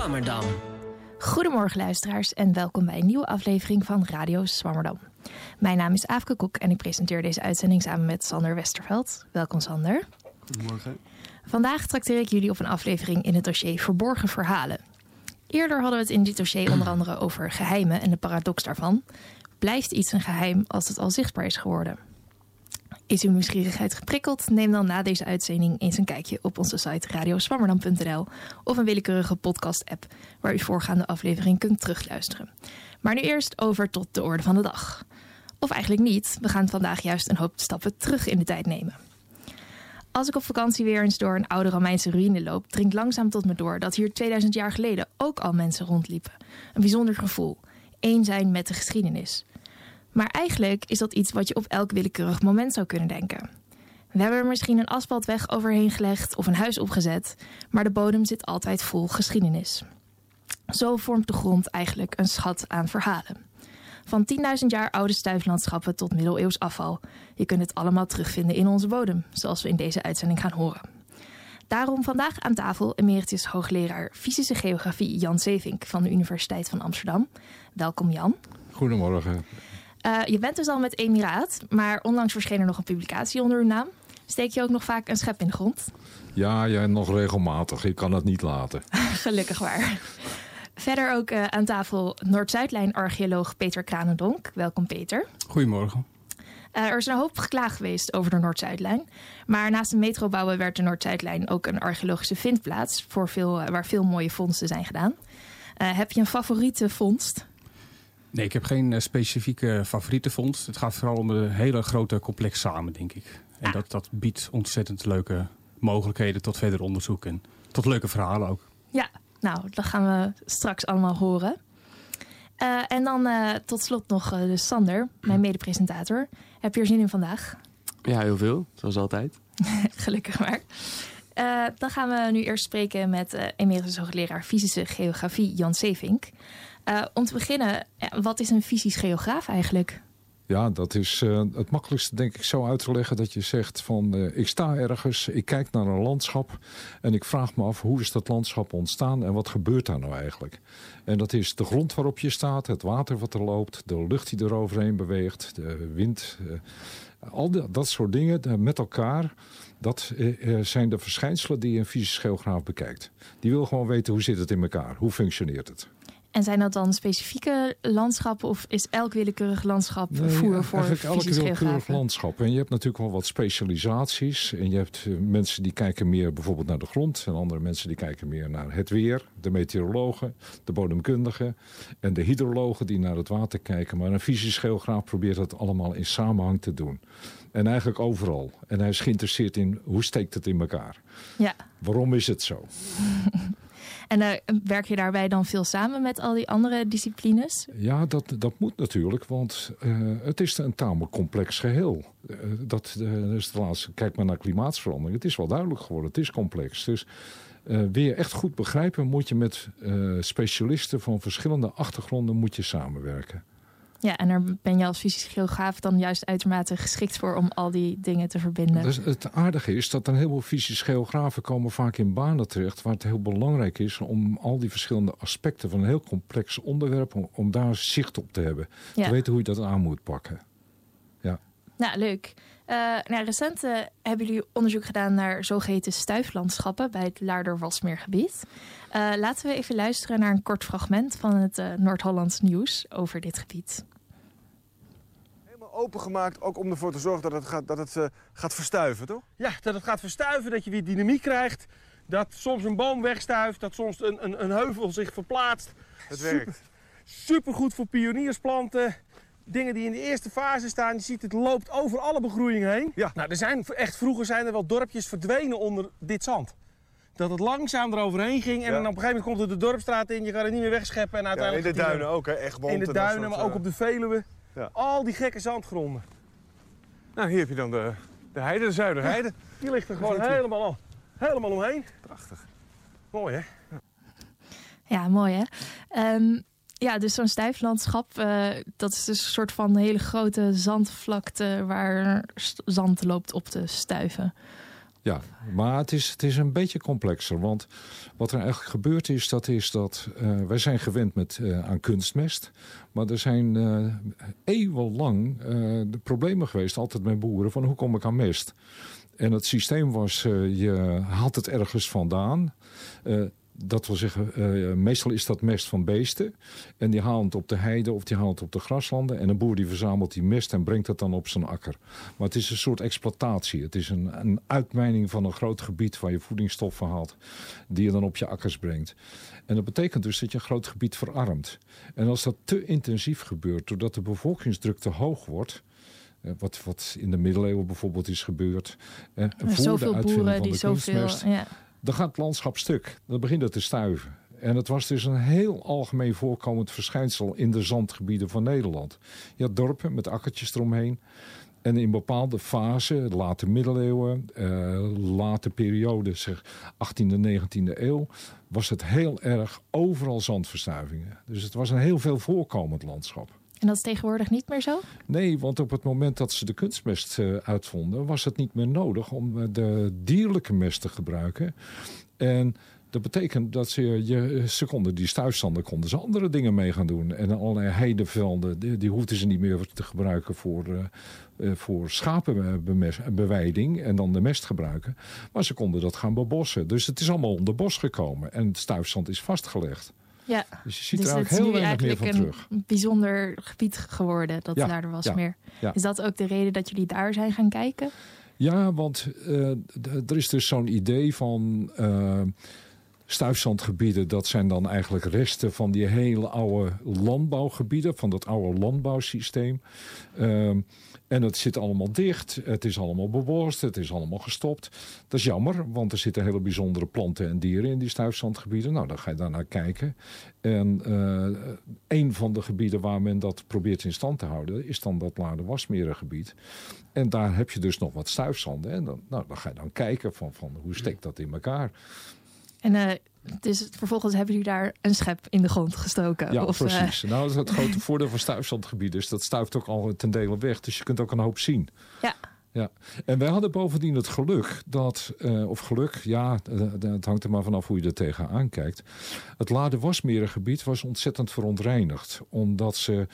Swammerdam. Goedemorgen luisteraars en welkom bij een nieuwe aflevering van Radio Swammerdam. Mijn naam is Aafke Kok en ik presenteer deze uitzending samen met Sander Westerveld. Welkom Sander. Goedemorgen. Vandaag trakteer ik jullie op een aflevering in het dossier Verborgen Verhalen. Eerder hadden we het in dit dossier onder andere over geheimen en de paradox daarvan. Blijft iets een geheim als het al zichtbaar is geworden? Is uw nieuwsgierigheid geprikkeld? Neem dan na deze uitzending eens een kijkje op onze site radioswammerdam.nl of een willekeurige podcast-app waar u voorgaande aflevering kunt terugluisteren. Maar nu eerst over tot de orde van de dag. Of eigenlijk niet, we gaan vandaag juist een hoop stappen terug in de tijd nemen. Als ik op vakantie weer eens door een oude Romeinse ruïne loop, dringt langzaam tot me door dat hier 2000 jaar geleden ook al mensen rondliepen. Een bijzonder gevoel. Eén zijn met de geschiedenis. Maar eigenlijk is dat iets wat je op elk willekeurig moment zou kunnen denken. We hebben er misschien een asfaltweg overheen gelegd of een huis opgezet, maar de bodem zit altijd vol geschiedenis. Zo vormt de grond eigenlijk een schat aan verhalen. Van 10.000 jaar oude stuiflandschappen tot middeleeuws afval. Je kunt het allemaal terugvinden in onze bodem, zoals we in deze uitzending gaan horen. Daarom vandaag aan tafel emeritus hoogleraar fysische geografie Jan Sevink van de Universiteit van Amsterdam. Welkom Jan. Goedemorgen. Uh, je bent dus al met Emiraat, maar onlangs verscheen er nog een publicatie onder uw naam. Steek je ook nog vaak een schep in de grond? Ja, ja nog regelmatig. Ik kan het niet laten. Gelukkig waar. Verder ook uh, aan tafel Noord-Zuidlijn-archeoloog Peter Kranendonk. Welkom Peter. Goedemorgen. Uh, er is een hoop geklaagd geweest over de Noord-Zuidlijn. Maar naast de metrobouwen werd de Noord-Zuidlijn ook een archeologische vindplaats... Voor veel, waar veel mooie vondsten zijn gedaan. heb je een favoriete vondst? Nee, ik heb geen specifieke favoriete vondst. Het gaat vooral om een hele grote complex samen, denk ik. En Ah. dat, dat biedt ontzettend leuke mogelijkheden tot verder onderzoek en tot leuke verhalen ook. Ja, nou, dat gaan we straks allemaal horen. Uh, en dan uh, tot slot nog uh, de Sander, mijn medepresentator. Heb je er zin in vandaag? Ja, heel veel, zoals altijd. Gelukkig maar. Uh, dan gaan we nu eerst spreken met uh, emeritus hoogleraar fysische geografie Jan Sevink. Uh, om te beginnen, wat is een fysisch geograaf eigenlijk? Ja, dat is uh, het makkelijkste denk ik zo uit te leggen dat je zegt van uh, ik sta ergens, ik kijk naar een landschap en ik vraag me af hoe is dat landschap ontstaan en wat gebeurt daar nou eigenlijk? En dat is de grond waarop je staat, het water wat er loopt, de lucht die er overheen beweegt, de wind, al die, dat soort dingen met elkaar. Dat zijn de verschijnselen die een fysisch geograaf bekijkt. Die wil gewoon weten hoe zit het in elkaar, hoe functioneert het. En zijn dat dan specifieke landschappen of is elk willekeurig landschap nee, voer voor eigenlijk elk willekeurig landschap. En je hebt natuurlijk wel wat specialisaties. En je hebt uh, mensen die kijken meer bijvoorbeeld naar de grond. En andere mensen die kijken meer naar het weer. De meteorologen, de bodemkundigen en de hydrologen die naar het water kijken. Maar een fysisch geograaf probeert dat allemaal in samenhang te doen. En eigenlijk overal. En hij is geïnteresseerd in hoe steekt het in elkaar. Ja. Waarom is het zo? En uh, werk je daarbij dan veel samen met al die andere disciplines? Ja, dat, dat moet natuurlijk, want uh, het is een tamelijk complex geheel. Uh, dat is de laatste, kijk maar naar klimaatsverandering. Het is wel duidelijk geworden, het is complex. Dus je echt goed begrijpen, moet je met specialisten van verschillende achtergronden moet je samenwerken. Ja, en daar ben je als fysisch geograaf dan juist uitermate geschikt voor om al die dingen te verbinden. Dus het aardige is dat een heleboel fysisch geografen komen vaak in banen terecht waar het heel belangrijk is om al die verschillende aspecten van een heel complex onderwerp, om, om daar zicht op te hebben. Ja. Te weten hoe je dat aan moet pakken. Ja. Nou, leuk. Uh, nou, recent uh, hebben jullie onderzoek gedaan naar zogeheten stuiflandschappen bij het Laarder-Wasmeergebied. Uh, laten we even luisteren naar een kort fragment van het uh, Noord-Hollands nieuws over dit gebied. Helemaal opengemaakt, ook om ervoor te zorgen dat het gaat, dat het, uh, gaat verstuiven, toch? Ja, dat het gaat verstuiven, dat je weer dynamiek krijgt. Dat soms een boom wegstuift, dat soms een, een, een heuvel zich verplaatst. Het werkt. Super goed voor pioniersplanten dingen die in de eerste fase staan. Je ziet het loopt over alle begroeiing heen. Ja. Nou, er zijn echt, vroeger zijn er wel dorpjes verdwenen onder dit zand. Dat het langzaam eroverheen ging en Ja. dan op een gegeven moment komt er de dorpstraat in. Je kan het niet meer wegscheppen en Ja, in uiteindelijk... de duinen ook, hè? Egmond In de duinen, soort, maar ook eh, op de Veluwe. Ja. Al die gekke zandgronden. Nou, hier heb je dan de, de heide, de Zuiderheide. Die ligt er gewoon helemaal, al, helemaal omheen. Prachtig. Mooi, hè? Ja, mooi hè. Ehm, ja, dus zo'n stuiflandschap, eh, dat is dus een soort van hele grote zandvlakte waar zand loopt op te stuiven. Ja, maar het is, het is een beetje complexer. Want wat er eigenlijk gebeurd is, dat is dat uh, wij zijn gewend met, uh, aan kunstmest. Maar er zijn uh, eeuwenlang de problemen geweest, altijd met boeren, van hoe kom ik aan mest? En het systeem was, je haalt het ergens vandaan dat wil zeggen, uh, meestal is dat mest van beesten. En die haalt het op de heide of die haalt het op de graslanden. En een boer die verzamelt die mest en brengt het dan op zijn akker. Maar het is een soort exploitatie. Het is een, een uitmijning van een groot gebied waar je voedingsstoffen haalt. Die je dan op je akkers brengt. En dat betekent dus dat je een groot gebied verarmt. En als dat te intensief gebeurt, doordat de bevolkingsdruk te hoog wordt... Eh, wat, wat in de middeleeuwen bijvoorbeeld is gebeurd. Eh, voor zoveel de boeren van die de kunstmest, Ja. Dan gaat het landschap stuk. Dan begint het te stuiven. En het was dus een heel algemeen voorkomend verschijnsel in de zandgebieden van Nederland. Je had dorpen met akkertjes eromheen. En in bepaalde fasen, late middeleeuwen, eh, late periode, zeg 18e, 19e eeuw, was het heel erg overal zandverstuivingen. Dus het was een heel veel voorkomend landschap. En dat is tegenwoordig niet meer zo? Nee, want op het moment dat ze de kunstmest uh, uitvonden, was het niet meer nodig om uh, de dierlijke mest te gebruiken. En dat betekent dat ze, je, ze die stuifstanden konden ze andere dingen mee gaan doen. En allerlei heidevelden, die, die hoefden ze niet meer te gebruiken voor, uh, voor schapenbeweiding en dan de mest gebruiken. Maar ze konden dat gaan bebossen. Dus het is allemaal onder bos gekomen en het stuifstand is vastgelegd. Ja, dus je ziet dus er het is heel weinig meer eigenlijk van een terug. bijzonder gebied geworden, dat Ja, daardoor was ja, meer. ja. Is dat ook de reden dat jullie daar zijn gaan kijken? Ja, want uh, er is dus zo'n idee van uh, stuifzandgebieden. Dat zijn dan eigenlijk resten van die hele oude landbouwgebieden, van dat oude landbouwsysteem. Uh, en het zit allemaal dicht, het is allemaal beworst, het is allemaal gestopt. Dat is jammer, want er zitten hele bijzondere planten en dieren in die stuifzandgebieden. Nou, dan ga je daar naar kijken. En uh, een van de gebieden waar men dat probeert in stand te houden... is dan dat Laarde-Wasmerengebied. En daar heb je dus nog wat stuifzanden. En dan, nou, dan ga je dan kijken van, van hoe steekt dat in elkaar. En uh, dus vervolgens hebben jullie daar een schep in de grond gestoken? Ja, of, uh, precies. Nou, dat is het grote voordeel van stuifzandgebieden. Dus dat stuift ook al ten dele weg. Dus je kunt ook een hoop zien. Ja. Ja, en wij hadden bovendien het geluk dat, uh, of geluk, ja, het hangt er maar vanaf hoe je er tegenaan kijkt. Het Lade-Wasmerengebied was ontzettend verontreinigd, omdat ze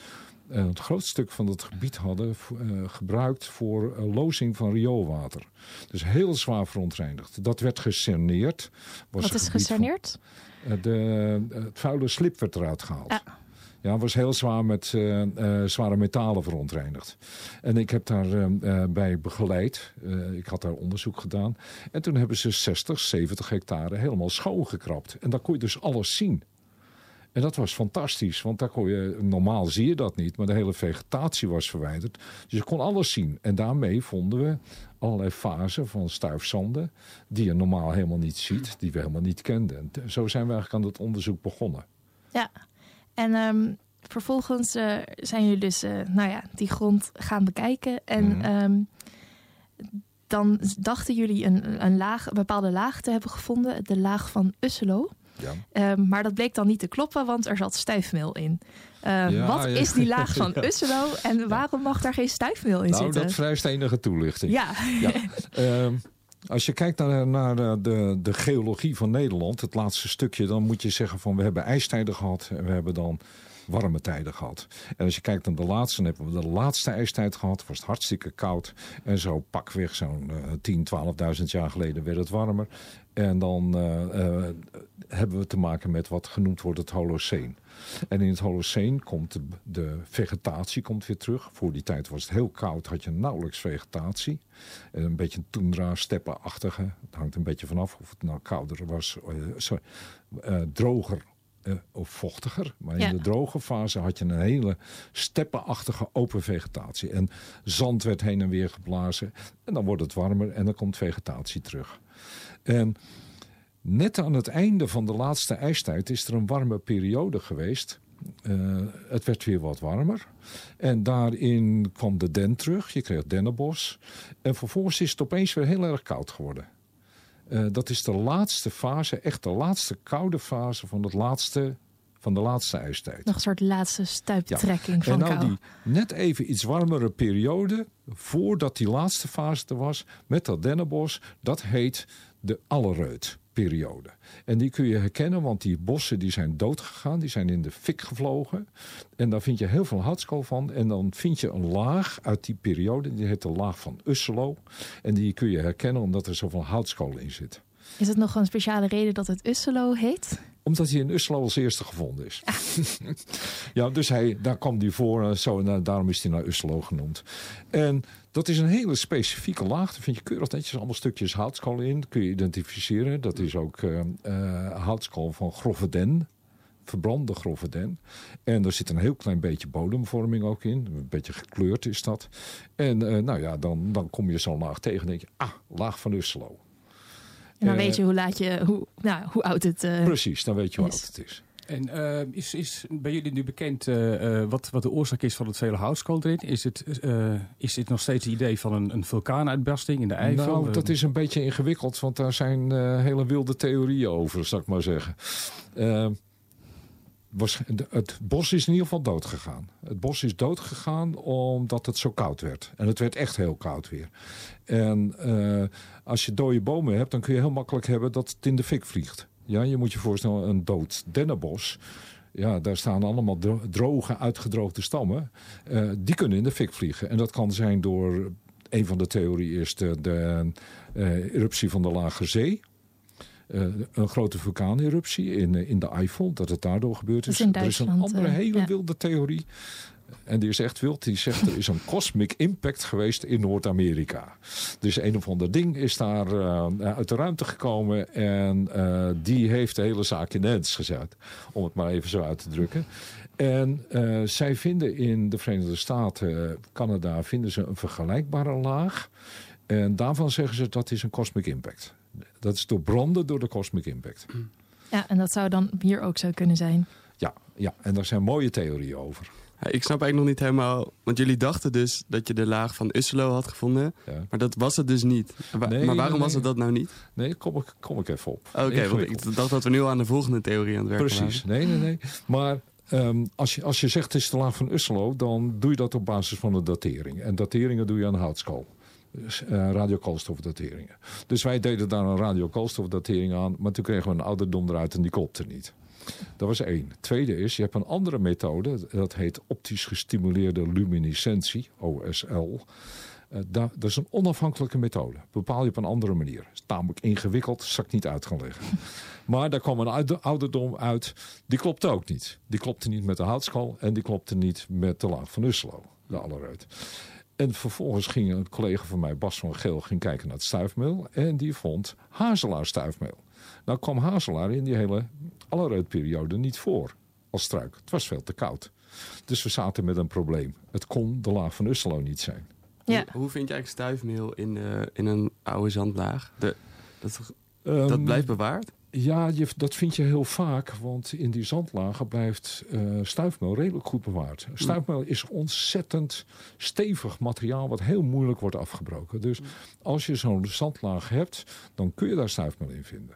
uh, het grootste stuk van het gebied hadden uh, gebruikt voor uh, lozing van rioolwater. Dus heel zwaar verontreinigd. Dat werd gecerneerd. Was Wat is gecerneerd? Van, de, het vuile slip werd eruit gehaald. Ja. Ja, was heel zwaar met uh, uh, zware metalen verontreinigd. En ik heb daar uh, bij begeleid. ik had daar onderzoek gedaan. En toen hebben ze 60, 70 hectare helemaal schoongekrapt. En daar kon je dus alles zien. En dat was fantastisch, want daar kon je, normaal zie je dat niet, maar de hele vegetatie was verwijderd. Dus je kon alles zien. En daarmee vonden we allerlei fasen van stuifzanden die je normaal helemaal niet ziet, die we helemaal niet kenden. En zo zijn we eigenlijk aan het onderzoek begonnen. Ja, en um, vervolgens uh, zijn jullie dus uh, nou ja, die grond gaan bekijken. En Mhm. um, dan dachten jullie een, een, laag, een bepaalde laag te hebben gevonden, de laag van Usselo. Ja. Um, maar dat bleek dan niet te kloppen, want er zat stuifmeel in. Ja, wat ja. is die laag van. Usselo en waarom mag daar geen stuifmeel in Nou, zitten? dat vereist enige toelichting. Ja, Ja. Ehm, als je kijkt naar, naar de, de, de geologie van Nederland, het laatste stukje, dan moet je zeggen van we hebben ijstijden gehad en we hebben dan warme tijden gehad. En als je kijkt naar de laatste, dan hebben we de laatste ijstijd gehad, was het hartstikke koud. En zo pakweg zo'n eh, 10, 12.000 jaar geleden werd het warmer. En dan eh, eh, hebben we te maken met wat genoemd wordt het Holoceen. En in het Holoceen komt de, vegetatie komt weer terug. Voor die tijd was het heel koud, had je nauwelijks vegetatie. En een beetje tundra, steppenachtige. Het hangt een beetje vanaf of het nou kouder was, eh, sorry, droger eh, of vochtiger. Maar Ja. in de droge fase had je een hele steppenachtige open vegetatie. En zand werd heen en weer geblazen. En dan wordt het warmer en dan komt vegetatie terug. En net aan het einde van de laatste ijstijd is er een warme periode geweest. Eh, het werd weer wat warmer. En daarin kwam de den terug. Je kreeg dennenbos. En vervolgens is het opeens weer heel erg koud geworden. Eh, dat is de laatste fase, echt de laatste koude fase van het laatste van de laatste ijstijd. Nog een soort laatste stuiptrekking van En nou kou. die net even iets warmere periode, voordat die laatste fase er was, met dat dennenbos, dat heet de Allerreut-periode. En die kun je herkennen, want die bossen die zijn doodgegaan, die zijn in de fik gevlogen. En daar vind je heel veel houtskool van. En dan vind je een laag uit die periode, die heet de laag van Usselo. En die kun je herkennen omdat er zoveel houtskool in zit. Is het nog een speciale reden dat het Usselo heet? Omdat hij in Usselo als eerste gevonden is. ja, dus hij, daar kwam hij voor. Zo, en daarom is hij naar Usselo genoemd. En dat is een hele specifieke laag. Daar vind je keurig netjes allemaal stukjes houtskool in. Kun je identificeren. Dat is ook eh, houtskool van grove den. Verbrande grove den. En er zit een heel klein beetje bodemvorming ook in. Een beetje gekleurd is dat. En eh, nou ja, dan, dan kom je zo'n laag tegen en denk je... Ah, laag van Usselo. En dan weet je hoe, laat je, hoe, nou, hoe oud het uh, Precies, dan weet je hoe is. oud het is. En uh, is, is bij jullie nu bekend uh, wat, wat de oorzaak is van het vele houtskool erin? Is het, is dit nog steeds het idee van een, een vulkaanuitbarsting in de Eifel? Nou, dat is een beetje ingewikkeld, want daar zijn hele wilde theorieën over, zal ik maar zeggen. Was, het bos is in ieder geval dood gegaan. Het bos is dood gegaan omdat het zo koud werd. En het werd echt heel koud weer. En als je dode bomen hebt, dan kun je heel makkelijk hebben dat het in de fik vliegt. Ja, je moet je voorstellen, een dood dennenbos. Ja, daar staan allemaal droge, uitgedroogde stammen. Uh, die kunnen in de fik vliegen. En dat kan zijn door, een van de theorieën is de, de uh, eruptie van de Lage Zee. Uh, een grote vulkaaneruptie in, in de Eifel, dat het daardoor gebeurd is. is er is een andere hele ja. wilde theorie. En die is echt wild. Die zegt er is een cosmic impact geweest in Noord-Amerika. Dus een of ander ding is daar uh, uit de ruimte gekomen. En uh, die heeft de hele zaak in de hands gezet. Om het maar even zo uit te drukken. En uh, zij vinden in de Verenigde Staten, Canada, vinden ze een vergelijkbare laag. En daarvan zeggen ze dat is een cosmic impact. Dat is door branden door de cosmic impact. Ja, en dat zou dan hier ook zo kunnen zijn. Ja, ja, en daar zijn mooie theorieën over. Ik snap eigenlijk nog niet helemaal... Want jullie dachten dus dat je de laag van Usselo had gevonden. Ja. Maar dat was het dus niet. Wa Nee, maar waarom nee, was het dat nou niet? Nee, kom ik, kom ik even op. Oké, want ik dacht dat we nu aan de volgende theorie aan het werken Precies, waren. nee, nee, nee. Maar um, als, je, als je zegt het is de laag van Usselo, dan doe je dat op basis van een datering. En dateringen doe je aan houtskool. Dus, uh, radiokoolstofdateringen. Dus wij deden daar een radiokoolstofdatering aan, maar toen kregen we een ouderdom eruit en die klopte niet. Dat was één. Tweede is, je hebt een andere methode, dat heet optisch gestimuleerde luminescentie, OSL. Uh, dat, is een onafhankelijke methode. Bepaal je op een andere manier. Het is tamelijk ingewikkeld, zal ik niet uit gaan leggen. maar daar kwam een ouderdom uit, die klopte ook niet. Die klopte niet met de houtskool en die klopte niet met de laag van Usselo, de Alleruit. En vervolgens ging een collega van mij, Bas van Geel, ging kijken naar het stuifmeel. En die vond hazelaar stuifmeel. Nou kwam hazelaar in die hele allerreutperiode niet voor als struik. Het was veel te koud. Dus we zaten met een probleem. Het kon de laag van Usselo niet zijn. Ja. Hoe, hoe vind je eigenlijk stuifmeel in, uh, in een oude zandlaag? De, dat, Um, dat blijft bewaard? Ja, je, dat vind je heel vaak, want in die zandlagen blijft uh, stuifmeel redelijk goed bewaard. Stuifmeel is ontzettend stevig materiaal wat heel moeilijk wordt afgebroken. Dus als je zo'n zandlaag hebt, dan kun je daar stuifmeel in vinden.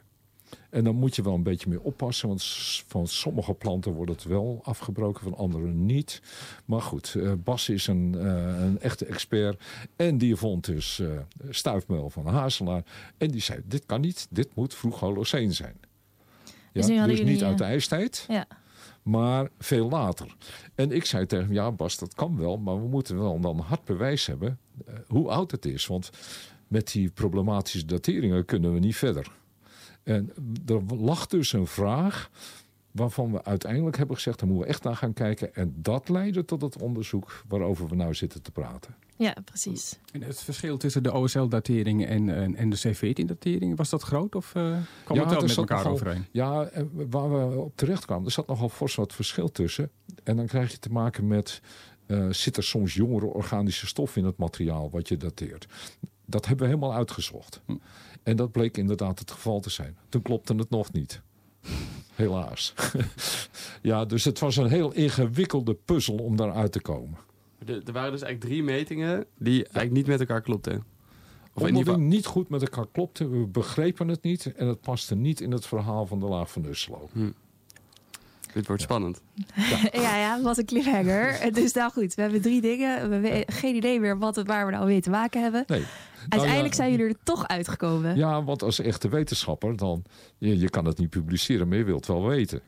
En dan moet je wel een beetje mee oppassen, want van sommige planten wordt het wel afgebroken, van andere niet. Maar goed, uh, Bas is een, uh, een echte expert en die vond dus uh, stuifmeel van hazelaar. En die zei, dit kan niet, dit moet vroeg Holoceen zijn. Ja, Dus, dus jullie, niet uit de ijstijd, ja. maar veel later. En ik zei tegen hem, ja Bas, dat kan wel, maar we moeten wel dan hard bewijs hebben hoe oud het is. Want met die problematische dateringen kunnen we niet verder. En er lag dus een vraag waarvan we uiteindelijk hebben gezegd... daar moeten we echt naar gaan kijken. En dat leidde tot het onderzoek waarover we nou zitten te praten. Ja, precies. En het verschil tussen de OSL-datering en, en, en de C14-datering, was dat groot? Of uh, kwam Ja, het wel er met elkaar nogal- overeen? Ja, waar we op terecht kwamen, er zat nogal fors wat verschil tussen. En dan krijg je te maken met... eh, zit er soms jongere organische stof in het materiaal wat je dateert? Dat hebben we helemaal uitgezocht. Hm. En dat bleek inderdaad het geval te zijn. Toen klopte het nog niet. Helaas. ja, dus het was een heel ingewikkelde puzzel om daaruit te komen. Er, er waren dus eigenlijk drie metingen die eigenlijk niet met elkaar klopten. Of Onderling niet goed met elkaar klopte. We begrepen het niet. En het paste niet in het verhaal van de laag van Usselo. Dit wordt spannend. ja, ja, wat een cliffhanger. Dus nou goed, we hebben drie dingen. We hebben geen idee meer wat het, waar we nou mee te maken hebben. Nee. Uiteindelijk Nou ja, zijn jullie er toch uitgekomen. Ja, want als echte wetenschapper, dan je, je kan het niet publiceren, maar je wilt wel weten.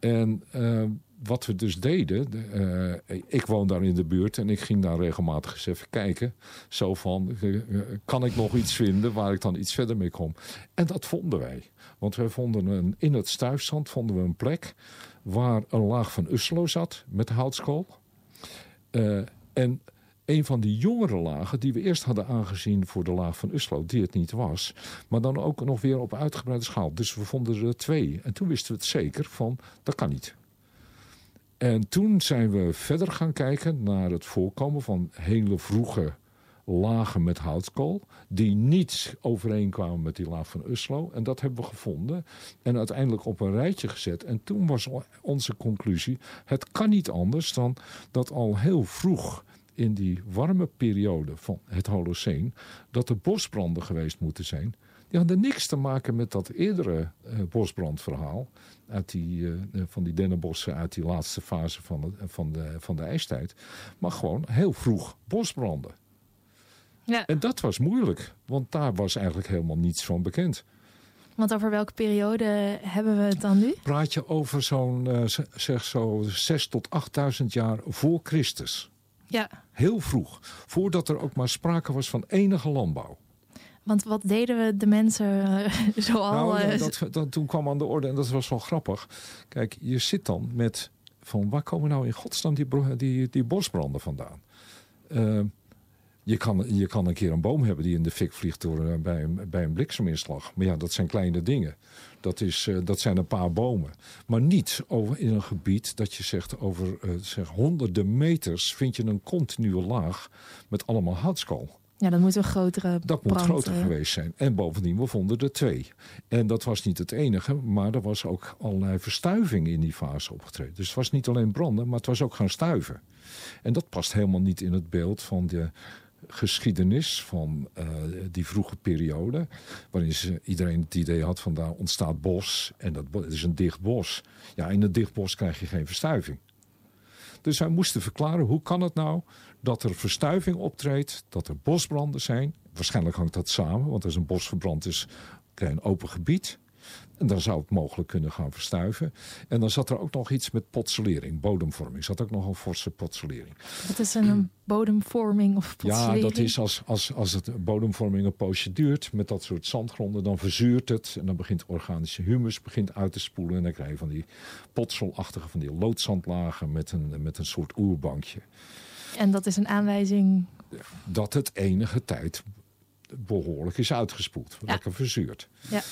En eh, wat we dus deden, de, eh, ik woon daar in de buurt en ik ging daar regelmatig eens even kijken. Zo van, eh, kan ik nog iets vinden waar ik dan iets verder mee kom? En dat vonden wij. Want wij vonden een, in het stuifzand vonden we een plek waar een laag van Uslo zat met houtskool. En een van die jongere lagen die we eerst hadden aangezien voor de laag van Uslo, die het niet was. Maar dan ook nog weer op uitgebreide schaal. Dus we vonden er twee. En toen wisten we het zeker van, dat kan niet. En toen zijn we verder gaan kijken naar het voorkomen van hele vroege lagen met houtkool. Die niet overeenkwamen met die laag van Uslo. En dat hebben we gevonden. En uiteindelijk op een rijtje gezet. En toen was onze conclusie. Het kan niet anders dan dat al heel vroeg in die warme periode van het Holoceen. dat er bosbranden geweest moeten zijn. Die hadden niks te maken met dat eerdere eh, bosbrandverhaal. Uit die, eh, eh, van die dennenbossen uit die laatste fase van de, van, de, van de ijstijd. Maar gewoon heel vroeg bosbranden. Ja, En dat was moeilijk, want daar was eigenlijk helemaal niets van bekend. want over welke periode hebben we het dan nu? Praat je over zo'n zeg zo 6 tot 8000 jaar voor Christus. Ja, Heel vroeg, voordat er ook maar sprake was van enige landbouw. want wat deden we de mensen eh, zoal... nou, eh, dat, dat, toen kwam aan de orde en dat was wel grappig. Kijk, je zit dan met van waar komen nou in godsnaam die, die, die bosbranden vandaan? Eh, je, kan, je kan een keer een boom hebben die in de fik vliegt door, eh, bij, een, bij een blikseminslag. Maar ja, dat zijn kleine dingen. Dat, is, eh, dat zijn een paar bomen. Maar niet over, in een gebied dat je zegt over eh, zeg, honderden meters vind je een continue laag met allemaal houtskool. ja, dat moet een grotere Dat moet groter eh, geweest zijn. En bovendien, we vonden er twee. En dat was niet het enige, maar er was ook allerlei verstuiving in die fase opgetreden. Dus het was niet alleen branden, maar het was ook gaan stuiven. En dat past helemaal niet in het beeld van de geschiedenis van eh, die vroege periode. Waarin iedereen het idee had van daar ontstaat bos. En dat het is een dicht bos. Ja, in een dicht bos krijg je geen verstuiving. Dus wij moesten verklaren hoe kan het nou dat er verstuiving optreedt, dat er bosbranden zijn. Waarschijnlijk hangt dat samen, want als een bos verbrand is, krijg je een open gebied. En dan zou het mogelijk kunnen gaan verstuiven. En dan zat er ook nog iets met potselering, bodemvorming. zat ook nog een forse potselering. Wat is een bodemvorming of Ja, potselering? dat is als, als, als het bodemvorming een poosje duurt met dat soort zandgronden, dan verzuurt het. En dan begint organische humus begint uit te spoelen. En dan krijg je van die potselachtige, van die loodzandlagen met een, met een soort oerbankje. En dat is een aanwijzing... Dat het enige tijd behoorlijk is uitgespoeld. Ja. Lekker verzuurd. Ja.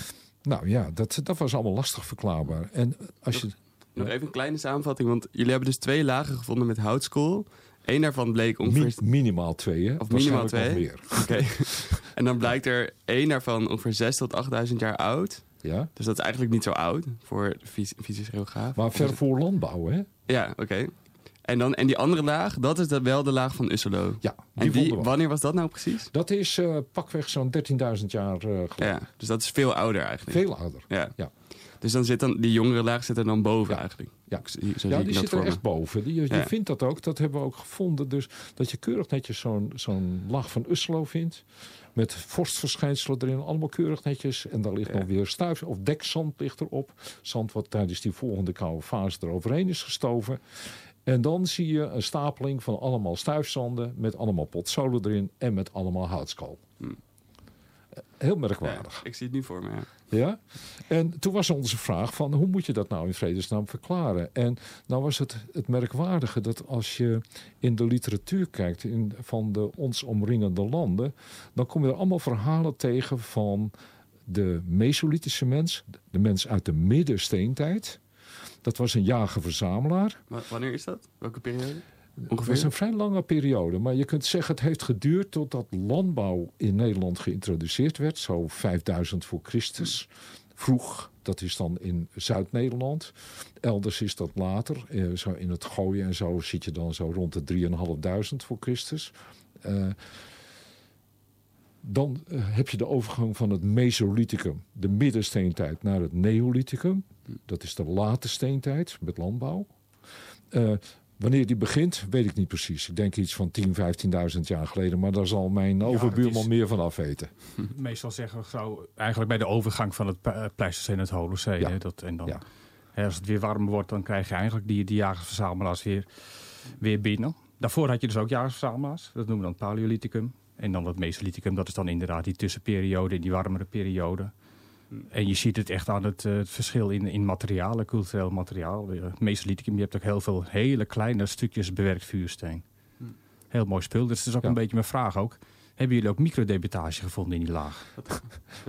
Nou ja, dat, dat was allemaal lastig verklaarbaar. En als je... Nog even een kleine samenvatting, want jullie hebben dus twee lagen gevonden met houtskool. Eén daarvan bleek ongeveer... Mi- minimaal twee, hè? Of minimaal nog twee? meer. Oké. en dan blijkt er één daarvan ongeveer 6 tot 8000 jaar oud. Ja? Dus dat is eigenlijk niet zo oud voor de fys- fysische geograaf. Maar ver voor landbouw, hè? Ja, oké. En, dan, en die andere laag, dat is dat wel de laag van Usselo. Ja, die En die, wanneer was dat nou precies? Dat is eh, pakweg zo'n 13.000 jaar eh geleden. Ja, dus dat is veel ouder eigenlijk. Veel ouder. Ja. Ja. Dus dan zit dan, die jongere laag zit er dan boven Ja. eigenlijk. Ja. Zo Ja, die zit er echt boven. Die, je Ja. vindt dat ook, dat hebben we ook gevonden. Dus dat je keurig netjes zo'n zo'n laag van Uslo vindt. Met vorstverschijnselen erin, allemaal keurig netjes. En daar ligt nog weer stuif of dekzand ligt erop. Zand wat tijdens die volgende koude fase eroverheen is gestoven. En dan zie je een stapeling van allemaal stuifzanden met allemaal potzolen erin en met allemaal houtskool. Hmm. Heel Ja, merkwaardig. ik zie het nu voor me, ja. Ja? En toen was onze vraag van hoe moet je dat nou in vredesnaam verklaren? En nou was het het merkwaardige dat als je in de literatuur kijkt in, van de ons omringende landen, dan kom je er allemaal verhalen tegen van de Mesolithische mens, de mens uit de middensteentijd. Dat was een jager-verzamelaar. Wa- wanneer is dat? Welke periode? Het Ongeveer? was een vrij lange periode. Maar je kunt zeggen het heeft geduurd totdat landbouw in Nederland geïntroduceerd werd. Zo 5000 voor Christus. Vroeg, dat is dan in Zuid-Nederland. Elders is dat later. Eh, zo in het gooien en zo zit je dan zo rond de 3.500 voor Christus. Eh, dan eh, heb je de overgang van het Mesolithicum, de middensteentijd, naar het Neolithicum. Dat is de late steentijd met landbouw. Eh, wanneer die begint, weet ik niet precies. Ik denk iets van 10, 15.000 jaar geleden. Maar daar zal mijn overbuurman meer van af weten. Meestal zeggen we zo, eigenlijk bij de overgang van het Pleistocene en het Holocene. Ja. Dat, en dan, Ja. hè, als het weer warmer wordt, dan krijg je eigenlijk die, die jagers-verzamelaars weer, weer binnen. Daarvoor had je dus ook jagers-verzamelaars. Dat noemen we dan Paleolithicum. En dan het Mesolithicum, dat is dan inderdaad die tussenperiode, in die warmere periode. En je ziet het echt aan het, eh, het verschil in, in materialen, cultureel materiaal. Eh, Mesolithicum, je hebt ook heel veel hele kleine stukjes bewerkt vuursteen. Heel mooi spul. Dus dat is ook Ja. een beetje mijn vraag ook. Hebben jullie ook microdebetage gevonden in die laag? Dat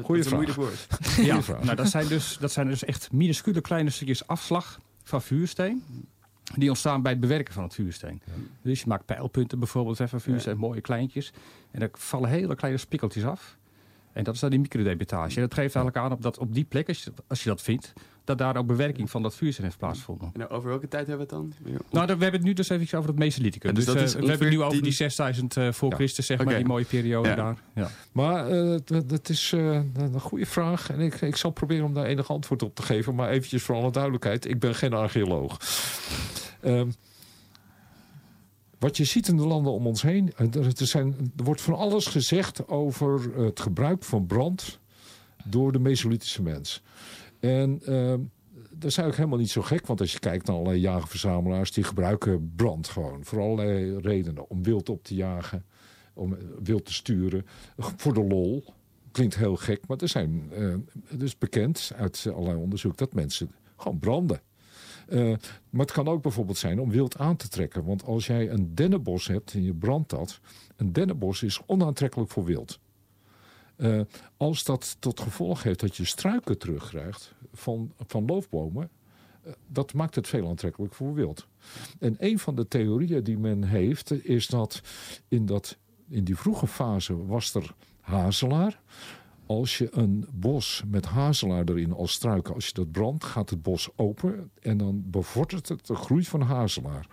Goeie een vraag. woord. Ja, vraag. nou, dat, zijn dus, dat zijn dus echt minuscule kleine stukjes afslag van vuursteen. Die ontstaan bij het bewerken van het vuursteen. Dus je maakt pijlpunten bijvoorbeeld van vuursteen, mooie kleintjes. En er vallen hele kleine spikkeltjes af. En dat is dan die microdebetage. En dat geeft eigenlijk aan op, dat op die plek, als je, dat- als je dat vindt, dat daar ook bewerking van dat vuursteen heeft plaatsgevonden. En over welke tijd hebben we het dan? Nou, dan- we hebben het nu dus even over het Mesolithicum. Ja, dus dus dat eh, is we hebben het nu over die die- 6000 eh, voor Ja. Christus, zeg maar, die mooie periode Ja. daar. Ja. Maar eh, dat- is eh, een goede vraag. En ik, ik zal proberen om daar enig antwoord op te geven. Maar eventjes voor alle duidelijkheid. Ik ben geen archeoloog. Ehm, wat je ziet in de landen om ons heen. er zijn, er wordt van alles gezegd over het gebruik van brand. Door de Mesolithische mens. En ehm, dat is eigenlijk helemaal niet zo gek. Want als je kijkt naar allerlei jagerverzamelaars. Die gebruiken brand gewoon. Voor allerlei redenen. Om wild op te jagen. Om eh, wild te sturen voor de lol. Klinkt heel gek, maar er zijn is bekend uit allerlei onderzoek dat mensen gewoon branden. Eh, maar het kan ook bijvoorbeeld zijn om wild aan te trekken. Want als jij een dennenbos hebt en je brandt dat, een dennenbos is onaantrekkelijk voor wild. Eh, als dat tot gevolg heeft dat je struiken terugkrijgt van, van loofbomen, eh, dat maakt het veel aantrekkelijk voor wild. En een van de theorieën die men heeft, is dat in, dat, in die vroege fase was er hazelaar. Als je een bos met hazelaar erin als struiken, als je dat brandt, gaat het bos open en dan bevordert het de groei van hazelaar.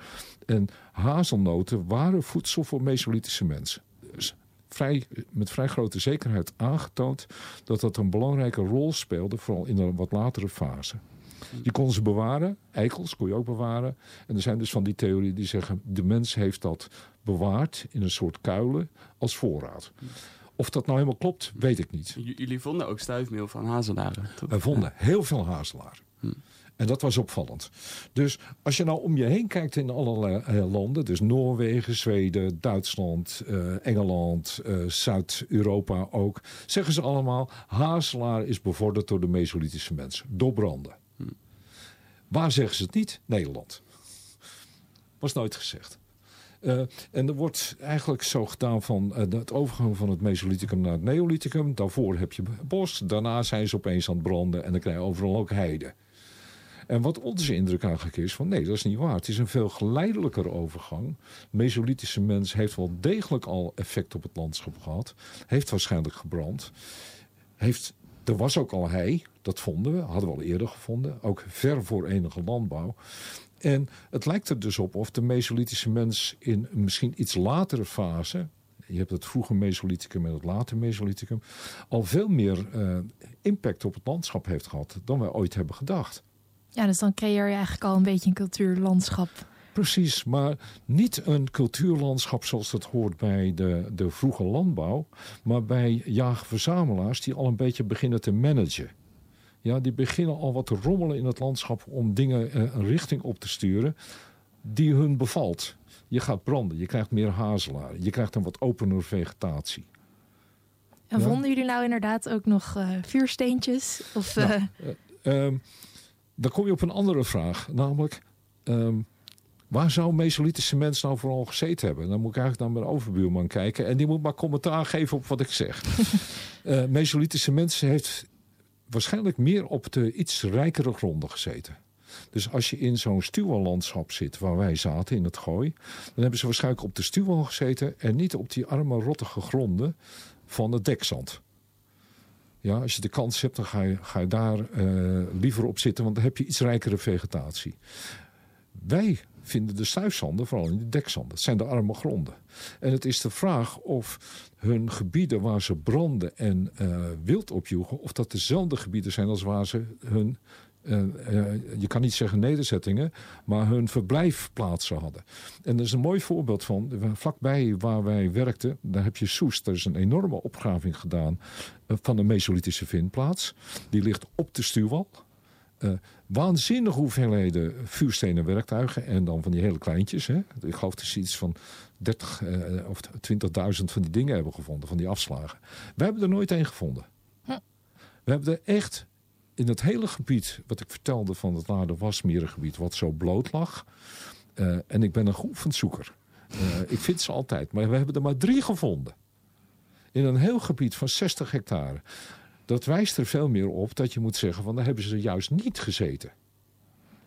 En hazelnoten waren voedsel voor Mesolithische mensen. Dus vrij, met vrij grote zekerheid aangetoond dat dat een belangrijke rol speelde, vooral in een wat latere fase. Die konden ze bewaren, eikels kon je ook bewaren. En er zijn dus van die theorieën die zeggen, de mens heeft dat bewaard in een soort kuilen als voorraad. Of dat nou helemaal klopt, weet ik niet. J- jullie vonden ook stuifmeel van hazelaren. toch? Wij vonden heel veel hazelaar. En dat was opvallend. Dus als je nou om je heen kijkt in allerlei eh, landen, dus Noorwegen, Zweden, Duitsland, eh, Engeland, eh, Zuid-Europa ook, zeggen ze allemaal: hazelaar is bevorderd door de Mesolithische mensen, door branden. Waar zeggen ze het niet? Nederland. Was nooit gezegd. En er wordt eigenlijk zo gedaan van eh, het overgang van het Mesolithicum naar het Neolithicum. Daarvoor heb je bos, daarna zijn ze opeens aan het branden en dan krijg je overal ook heide. En wat onze indruk eigenlijk is, van nee, dat is niet waar. Het is een veel geleidelijker overgang. Mesolithische mens heeft wel degelijk al effect op het landschap gehad. Heeft waarschijnlijk gebrand. Heeft, er was ook al hei, dat vonden we, hadden we al eerder gevonden. Ook ver voor enige landbouw. En het lijkt er dus op of de Mesolithische mens in misschien iets latere fase... je hebt het vroege Mesolithicum en het late Mesolithicum... al veel meer eh, impact op het landschap heeft gehad dan wij ooit hebben gedacht. Ja, dus dan creëer je eigenlijk al een beetje een cultuurlandschap. Precies, maar niet een cultuurlandschap zoals dat hoort bij de, de vroege landbouw, maar bij jager-verzamelaars die al een beetje beginnen te managen. Ja, die beginnen al wat te rommelen in het landschap om dingen eh, een richting op te sturen die hun bevalt. Je gaat branden, je krijgt meer hazelaar, je krijgt een wat opener vegetatie. En Ja. vonden jullie nou inderdaad ook nog eh, vuursteentjes? Of, Nou, eh, Ehm, dan kom je op een andere vraag, namelijk ehm, waar zou Mesolithische mens nou vooral gezeten hebben? Dan moet ik eigenlijk naar mijn overbuurman kijken en die moet maar commentaar geven op wat ik zeg. Eh Mesolithische mens heeft waarschijnlijk meer op de iets rijkere gronden gezeten. Dus als je in zo'n stuwallandschap zit waar wij zaten in het gooi, dan hebben ze waarschijnlijk op de stuwal gezeten en niet op die arme rottige gronden van het dekzand. Ja, als je de kans hebt, dan ga je, ga je daar eh, liever op zitten, want dan heb je iets rijkere vegetatie. Wij vinden de stuifzanden vooral in de dekzanden. Het zijn de arme gronden. En het is de vraag of hun gebieden waar ze branden en uh, wild opjoegen... of dat dezelfde gebieden zijn als waar ze hun je kan niet zeggen nederzettingen, maar hun verblijfplaatsen hadden. En dat is een mooi voorbeeld van, vlakbij waar wij werkten, daar heb je Soest. Er is een enorme opgraving gedaan uh, van een Mesolithische vindplaats. Die ligt op de stuwwal. waanzinnige hoeveelheden vuurstenen werktuigen en dan van die hele kleintjes. Hè. Ik geloof dat ze iets van 30 of 20.000 van die dingen hebben gevonden, van die afslagen. We hebben er nooit één gevonden. We hebben er echt in het hele gebied, wat ik vertelde van het Lade Wasmerengebied, wat zo bloot lag. Uh, en ik ben een geoefend zoeker. Uh, ik vind ze altijd, maar we hebben er maar drie gevonden. In een heel gebied van 60 hectare. Dat wijst er veel meer op dat je moet zeggen van daar hebben ze juist niet gezeten.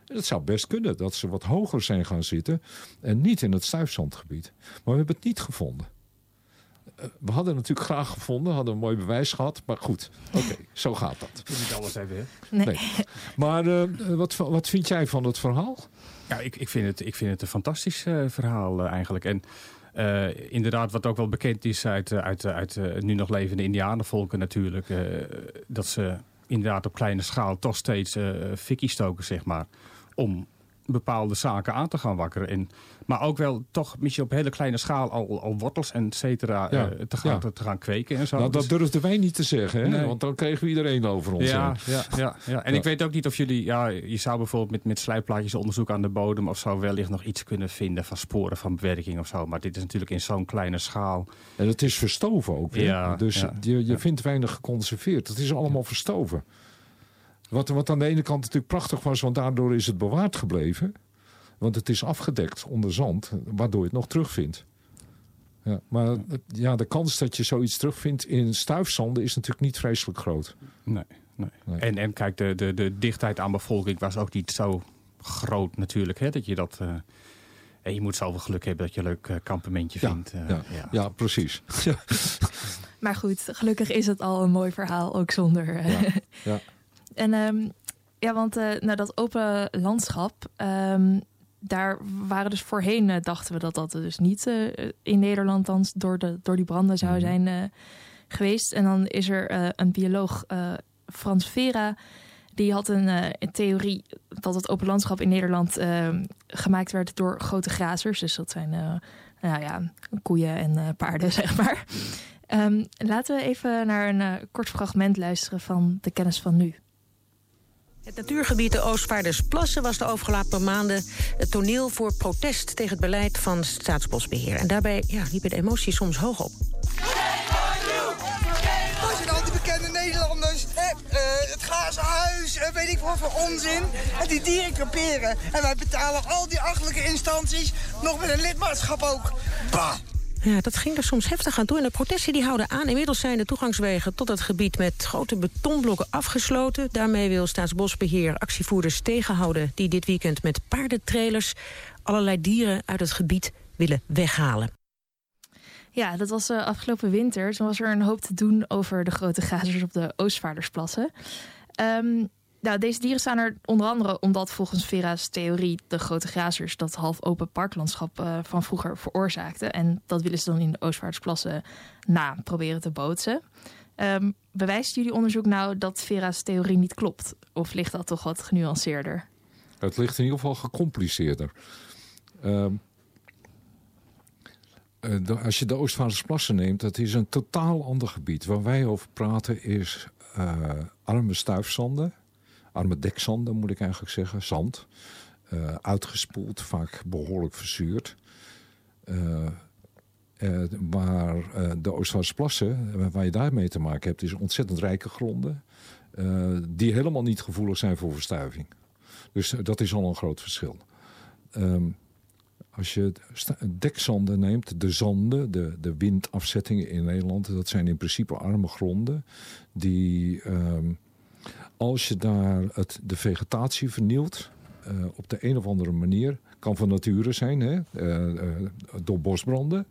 En het zou best kunnen dat ze wat hoger zijn gaan zitten en niet in het stuifzandgebied. Maar we hebben het niet gevonden. We hadden het natuurlijk graag gevonden, hadden een mooi bewijs gehad. Maar goed, oké, okay, zo gaat dat. Je niet alles hebben, hè? Nee. nee. Maar uh, wat, wat vind jij van het verhaal? Ja, ik, ik, vind, het, ik vind het een fantastisch uh, verhaal eigenlijk. En inderdaad, wat ook wel bekend is uit, uit, uit nu nog levende indianenvolken natuurlijk. dat ze inderdaad op kleine schaal toch steeds fikkie stoken, zeg maar. Om bepaalde zaken aan te gaan wakkeren. En, maar ook wel toch misschien op hele kleine schaal al, al wortels en et cetera ja, uh, te, gaan, ja. te gaan kweken en zo. Nou, dat dus, durfden wij niet te zeggen, hè? Nee. want dan kregen we iedereen over ons. Ja, ja, ja, ja. En ik weet ook niet of jullie... Ja, je zou bijvoorbeeld met, met slijpplaatjes onderzoek aan de bodem... of zo wellicht nog iets kunnen vinden van sporen van bewerking of zo. Maar dit is natuurlijk in zo'n kleine schaal. En het is verstoven ook. Hè? dus je, je vindt weinig geconserveerd. Het is allemaal verstoven. Wat, wat aan de ene kant natuurlijk prachtig was, want daardoor is het bewaard gebleven. Want het is afgedekt onder zand, waardoor je het nog terugvindt. Ja, maar ja, de kans dat je zoiets terugvindt in stuifzanden is natuurlijk niet vreselijk groot. Nee, nee. nee. En, en kijk, de, de, de dichtheid aan bevolking was ook niet zo groot natuurlijk. Hè, dat je dat... Uh, en je moet zoveel geluk hebben dat je een leuk uh, kampementje ja, vindt. Uh, ja, ja. ja, precies. maar goed, gelukkig is het al een mooi verhaal, ook zonder... Ja, ja. En um, ja, want nou, dat open landschap... Um, daar waren dus voorheen, uh, dachten we dat dat dus niet uh, in Nederland dan door, de, door die branden zou Mhm. zijn uh, geweest. En dan is er uh, een bioloog, Frans Vera, die had een, een, theorie dat het open landschap in Nederland gemaakt werd door grote grazers. Dus dat zijn nou ja, koeien en paarden, zeg maar. Um, laten we even naar een kort fragment luisteren van de kennis van nu. Het natuurgebied de Oostvaardersplassen was de overgelopen maanden het toneel voor protest tegen het beleid van Staatsbosbeheer. En daarbij ja, liepen de emoties soms hoog op. Dat zijn al die bekende Nederlanders, uh, het glazen huis, uh, weet ik wat voor onzin. En die dieren creperen. En wij betalen al die achtelijke instanties, nog met een lidmaatschap ook. Bah! Ja, dat ging er soms heftig aan toe. En de protesten die houden aan. Inmiddels zijn de toegangswegen tot het gebied met grote betonblokken afgesloten. Daarmee wil Staatsbosbeheer actievoerders tegenhouden... die dit weekend met paardentrailers allerlei dieren uit het gebied willen weghalen. Ja, dat was uh, afgelopen winter. Toen was er een hoop te doen over de grote grazers op de Oostvaardersplassen. Um, nou, deze dieren staan er onder andere omdat volgens Vera's theorie de grote grazers dat half open parklandschap uh, van vroeger veroorzaakten. En dat willen ze dan in de Oostvaardersplassen na proberen te bootsen. Um, bewijst jullie onderzoek nou dat Vera's theorie niet klopt? Of ligt dat toch wat genuanceerder? Het ligt in ieder geval gecompliceerder. Uh, de, als je de Oostvaardersplassen neemt, dat is een totaal ander gebied. Waar wij over praten is uh, arme stuifzanden arme dekzanden moet ik eigenlijk zeggen, zand. Uh, uitgespoeld, vaak behoorlijk verzuurd. Uh, uh, maar de Oostvaardersplassen, waar je daarmee te maken hebt, is ontzettend rijke gronden. die helemaal niet gevoelig zijn voor verstuiving. Dus dat is al een groot verschil. Um, als je dekzanden neemt, de zanden, de, de windafzettingen in Nederland, dat zijn in principe arme gronden die... Um, als je daar het, de vegetatie vernielt, uh, op de een of andere manier, kan van nature zijn, hè, uh, uh, door bosbranden.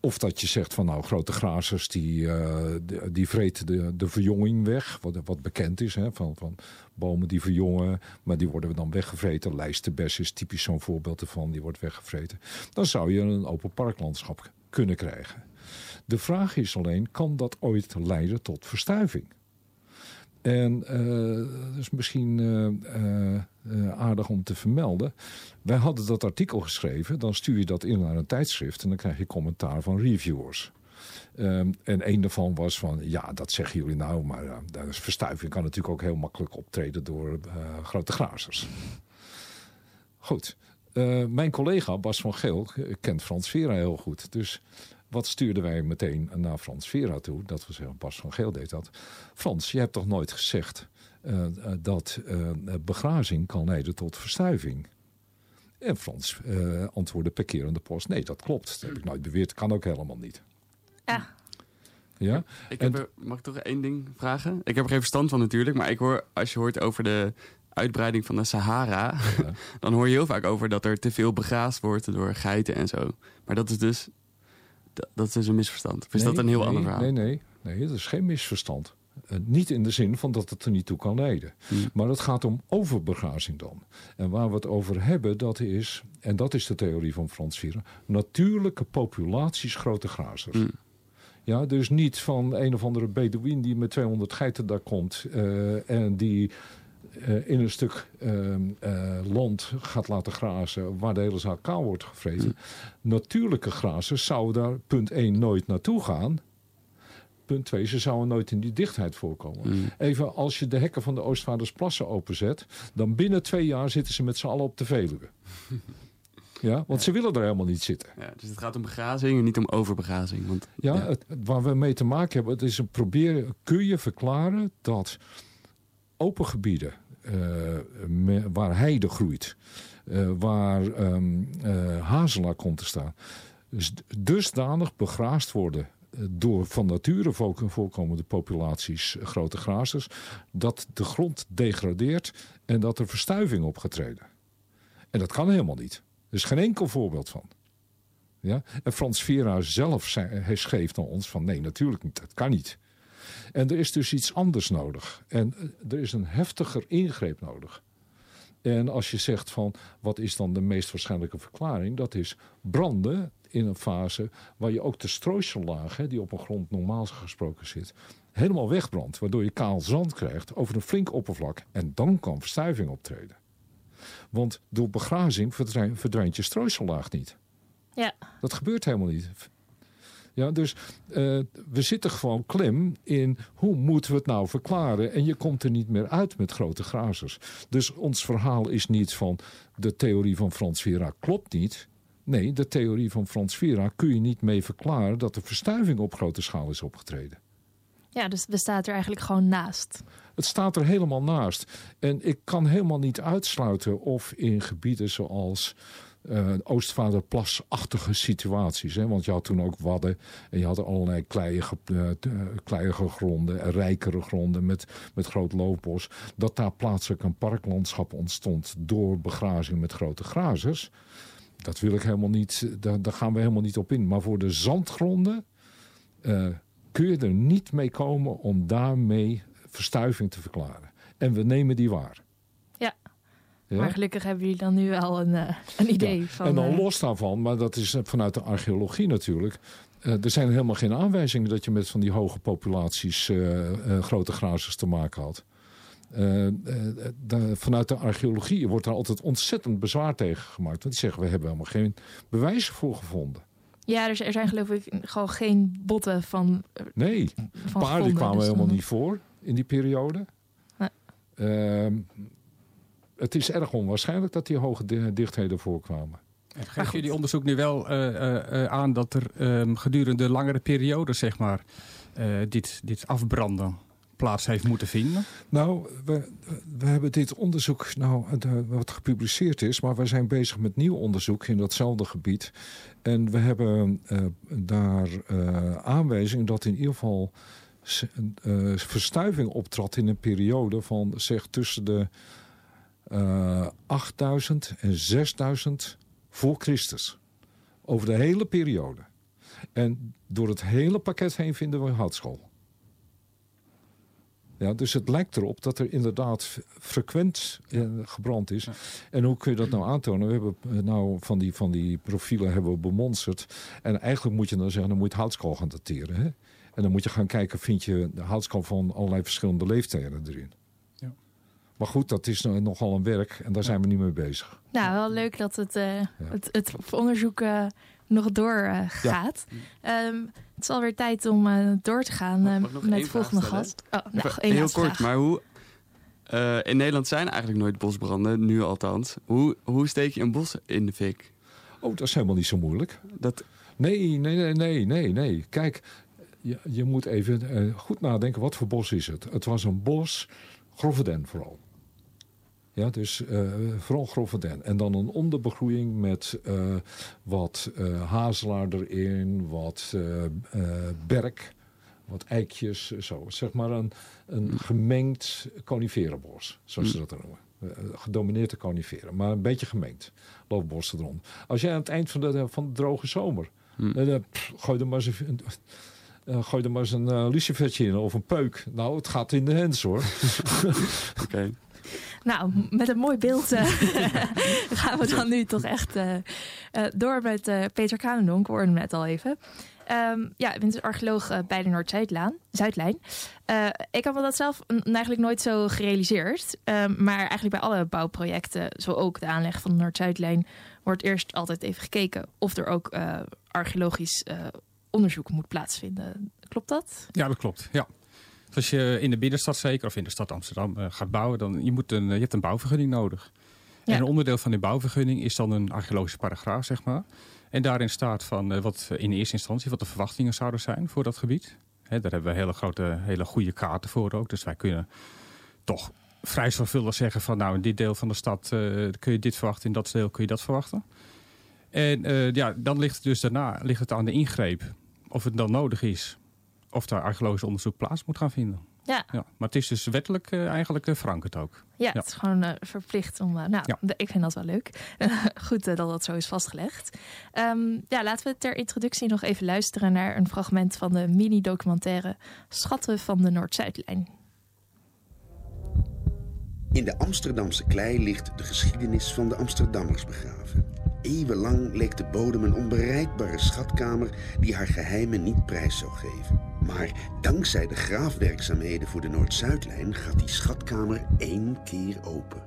Of dat je zegt van nou, grote grazers die, die vreten de, de verjonging weg. Wat, wat bekend is, hè, van, van bomen die verjongen. Maar die worden dan weggevreten. Lijsterbes is typisch zo'n voorbeeld ervan. Die wordt weggevreten. Dan zou je een open parklandschap kunnen krijgen. De vraag is alleen, kan dat ooit leiden tot verstuiving? En uh, dat is misschien uh, uh, aardig om te vermelden. Wij hadden dat artikel geschreven. Dan stuur je dat in naar een tijdschrift. En dan krijg je commentaar van reviewers. Um, en een daarvan was van, ja, dat zeggen jullie nou. Maar uh, verstuiving kan natuurlijk ook heel makkelijk optreden door grote grazers. Goed. mijn collega Bas van Geel kent Frans Vera heel goed. Dus wat stuurden wij meteen naar Frans Vera toe? Dat we zeggen, Bas van Geel deed dat. Frans, je hebt toch nooit gezegd uh, dat uh, begrazing kan leiden tot verstuiving? En Frans uh, antwoordde per keer aan de post, nee, dat klopt. Dat heb ik nooit beweerd, kan ook helemaal niet. Ja. Ja? Ik heb er, mag ik toch één ding vragen? Ik heb er geen verstand van natuurlijk, maar ik hoor, als je hoort over de uitbreiding van de Sahara, ja. dan hoor je heel vaak over dat er te veel begraasd wordt door geiten en zo. Maar dat is dus dat is een misverstand. Of is nee, dat een heel nee, ander verhaal? Nee, nee, nee, dat is geen misverstand. Uh, niet in de zin van dat het er niet toe kan leiden. Hmm. Maar het gaat om overbegrazing dan. En waar we het over hebben, dat is, en dat is de theorie van Frans Vieren, natuurlijke populaties grote grazers. Hmm. Ja, dus niet van een of andere Bedouin die met 200 geiten daar komt uh, en die uh, in een stuk uh, uh, land gaat laten grazen waar de hele zaak kaal wordt gevreten. Mm. Natuurlijke grazers zouden daar punt 1 nooit naartoe gaan. Punt 2, ze zouden nooit in die dichtheid voorkomen. Mm. Even als je de hekken van de Oostvaardersplassen openzet, dan binnen twee jaar zitten ze met z'n allen op de Veluwe. Ja, want ze willen er helemaal niet zitten. Ja, dus het gaat om begrazing en niet om overbegrazing. Want, ja, ja. Het, waar we mee te maken hebben, het is een proberen, kun je verklaren dat open gebieden, me, waar heide groeit, uh, waar um, hazelaar komt te staan, dus dusdanig begraasd worden door van nature voorkomende populaties grote grazers, dat de grond degradeert en dat er verstuiving opgetreden. En dat kan helemaal niet. Er is geen enkel voorbeeld van. Ja? En Frans Vera zelf zei, hij schreef naar ons van nee, natuurlijk niet, dat kan niet. En er is dus iets anders nodig. En er is een heftiger ingreep nodig. En als je zegt van wat is dan de meest waarschijnlijke verklaring, dat is branden in een fase waar je ook de strooisellaag, die op een grond normaal gesproken zit, helemaal wegbrandt. Waardoor je kaal zand krijgt over een flink oppervlak. En dan kan verstuiving optreden. Want door begrazing verdwijnt, verdwijnt je strooisellaag niet. Ja. Dat gebeurt helemaal niet. Ja, dus uh, we zitten gewoon klem in hoe moeten we het nou verklaren. En je komt er niet meer uit met grote grazers. Dus ons verhaal is niet van de theorie van Frans Vera klopt niet. Nee, de theorie van Frans Vera kun je niet mee verklaren dat er verstuiving op grote schaal is opgetreden. Ja, dus we staan er eigenlijk gewoon naast. Het staat er helemaal naast. En ik kan helemaal niet uitsluiten of in gebieden zoals uh, Oostvaarderplasachtige situaties. Hè? Want je had toen ook wadden en je had allerlei kleiige, uh, kleiige gronden en rijkere gronden met, met groot loopbos. Dat daar plaatselijk een parklandschap ontstond door begrazing met grote grazers. Dat wil ik helemaal niet, daar, daar gaan we helemaal niet op in. Maar voor de zandgronden uh, kun je er niet mee komen om daarmee verstuiving te verklaren. En we nemen die waar. Ja. Maar gelukkig hebben jullie dan nu al een, uh, een idee ja. van... En dan uh... los daarvan, maar dat is vanuit de archeologie natuurlijk... Uh, er zijn helemaal geen aanwijzingen dat je met van die hoge populaties grote grazers te maken had. De, vanuit de archeologie wordt er altijd ontzettend bezwaar tegen gemaakt. Want die zeggen, we hebben helemaal geen bewijzen voor gevonden. Ja, er, er zijn geloof ik gewoon geen botten van Nee, van paarden gevonden, kwamen dus helemaal dan... niet voor in die periode. Nee. Het is erg onwaarschijnlijk dat die hoge dichtheden voorkwamen. En geeft jullie onderzoek nu wel uh, uh, aan dat er um, gedurende langere periodes, zeg maar, uh, dit, dit afbranden plaats heeft moeten vinden? Nou, we, we hebben dit onderzoek, nou, wat gepubliceerd is, maar we zijn bezig met nieuw onderzoek in datzelfde gebied. En we hebben daar aanwijzing dat in ieder geval uh, verstuiving optrad in een periode van zeg tussen de uh, 8000 en 6000 voor Christus. Over de hele periode. En door het hele pakket heen vinden we houtskool. Ja, dus het lijkt erop dat er inderdaad frequent eh, gebrand is. En hoe kun je dat nou aantonen? We hebben eh, nou van die, van die profielen hebben we bemonsterd. En eigenlijk moet je dan zeggen, dan moet je het houtskool gaan dateren. Hè? En dan moet je gaan kijken, vind je de houtskool van allerlei verschillende leeftijden erin. Maar goed, dat is nogal een werk en daar zijn we niet mee bezig. Nou, wel leuk dat het, eh, het, het onderzoek eh, nog doorgaat. Ehm, het is alweer tijd om eh, door te gaan eh, met de volgende gast. Oh, nou, Even één heel kort, vraag. maar hoe... eh, in Nederland zijn eigenlijk nooit bosbranden, nu althans. Hoe, hoe steek je een bos in de fik? Oh, dat is helemaal niet zo moeilijk. Dat, Nee, nee, nee, nee, nee, nee. Kijk, je, je moet even eh, goed nadenken, wat voor bos is het? Het was een bos, grove den vooral. Ja, dus eh, vooral grove den. En dan een onderbegroeiing met eh, wat eh, hazelaar erin, wat berk, wat eikjes, zo. Zeg maar een, een gemengd coniferenbos, zoals ze dat dan noemen. Gedomineerde coniferen, maar een beetje gemengd. Loofbossen erom. Als jij aan het eind van de, van de droge zomer... pff, gooi er maar eens een, gooi er maar eens een lucifertje in of een peuk. Nou, het gaat in de hens hoor. Oké. Nou, met een mooi beeld eh, gaan we dan nu toch echt eh, eh, door met Peter Kanendonk. We hoorden net al even. Ehm, ja, ik ben dus archeoloog bij de Noord-Zuidlijn. Zuidlijn. Ik heb me dat zelf eigenlijk nooit zo gerealiseerd. Ehm, maar eigenlijk bij alle bouwprojecten, zo ook de aanleg van de Noord-Zuidlijn, wordt eerst altijd even gekeken of er ook archeologisch onderzoek moet plaatsvinden. Klopt dat? Ja, dat klopt. Ja. Dus als je in de binnenstad zeker, of in de stad Amsterdam eh, gaat bouwen, dan je, moet een, eh, je hebt een bouwvergunning nodig. Ja. En een onderdeel van die bouwvergunning is dan een archeologische paragraaf, zeg maar. En daarin staat van eh, wat in eerste instantie wat de verwachtingen zouden zijn voor dat gebied. Hè, daar hebben we hele grote, hele goede kaarten voor ook. Dus wij kunnen toch vrij zorgvuldig zeggen van nou in dit deel van de stad kun je dit verwachten, in dat deel kun je dat verwachten. En ja, dan ligt het dus daarna ligt het aan de ingreep of het dan nodig is of daar archeologisch onderzoek plaats moet gaan vinden. Ja. Ja, maar het is dus wettelijk eh, eigenlijk eh, verankerd ook. Ja, Ja. het is gewoon eh, verplicht om. nou, Ja. de- ik vind dat wel leuk. Goed dat dat zo is vastgelegd. Ehm, ja, laten we ter introductie nog even luisteren naar een fragment van de mini-documentaire Schatten van de Noord-Zuidlijn. In de Amsterdamse klei ligt de geschiedenis van de Amsterdammers begraven. Eeuwenlang leek de bodem een onbereikbare schatkamer die haar geheimen niet prijs zou geven. Maar dankzij de graafwerkzaamheden voor de Noord-Zuidlijn gaat die schatkamer één keer open.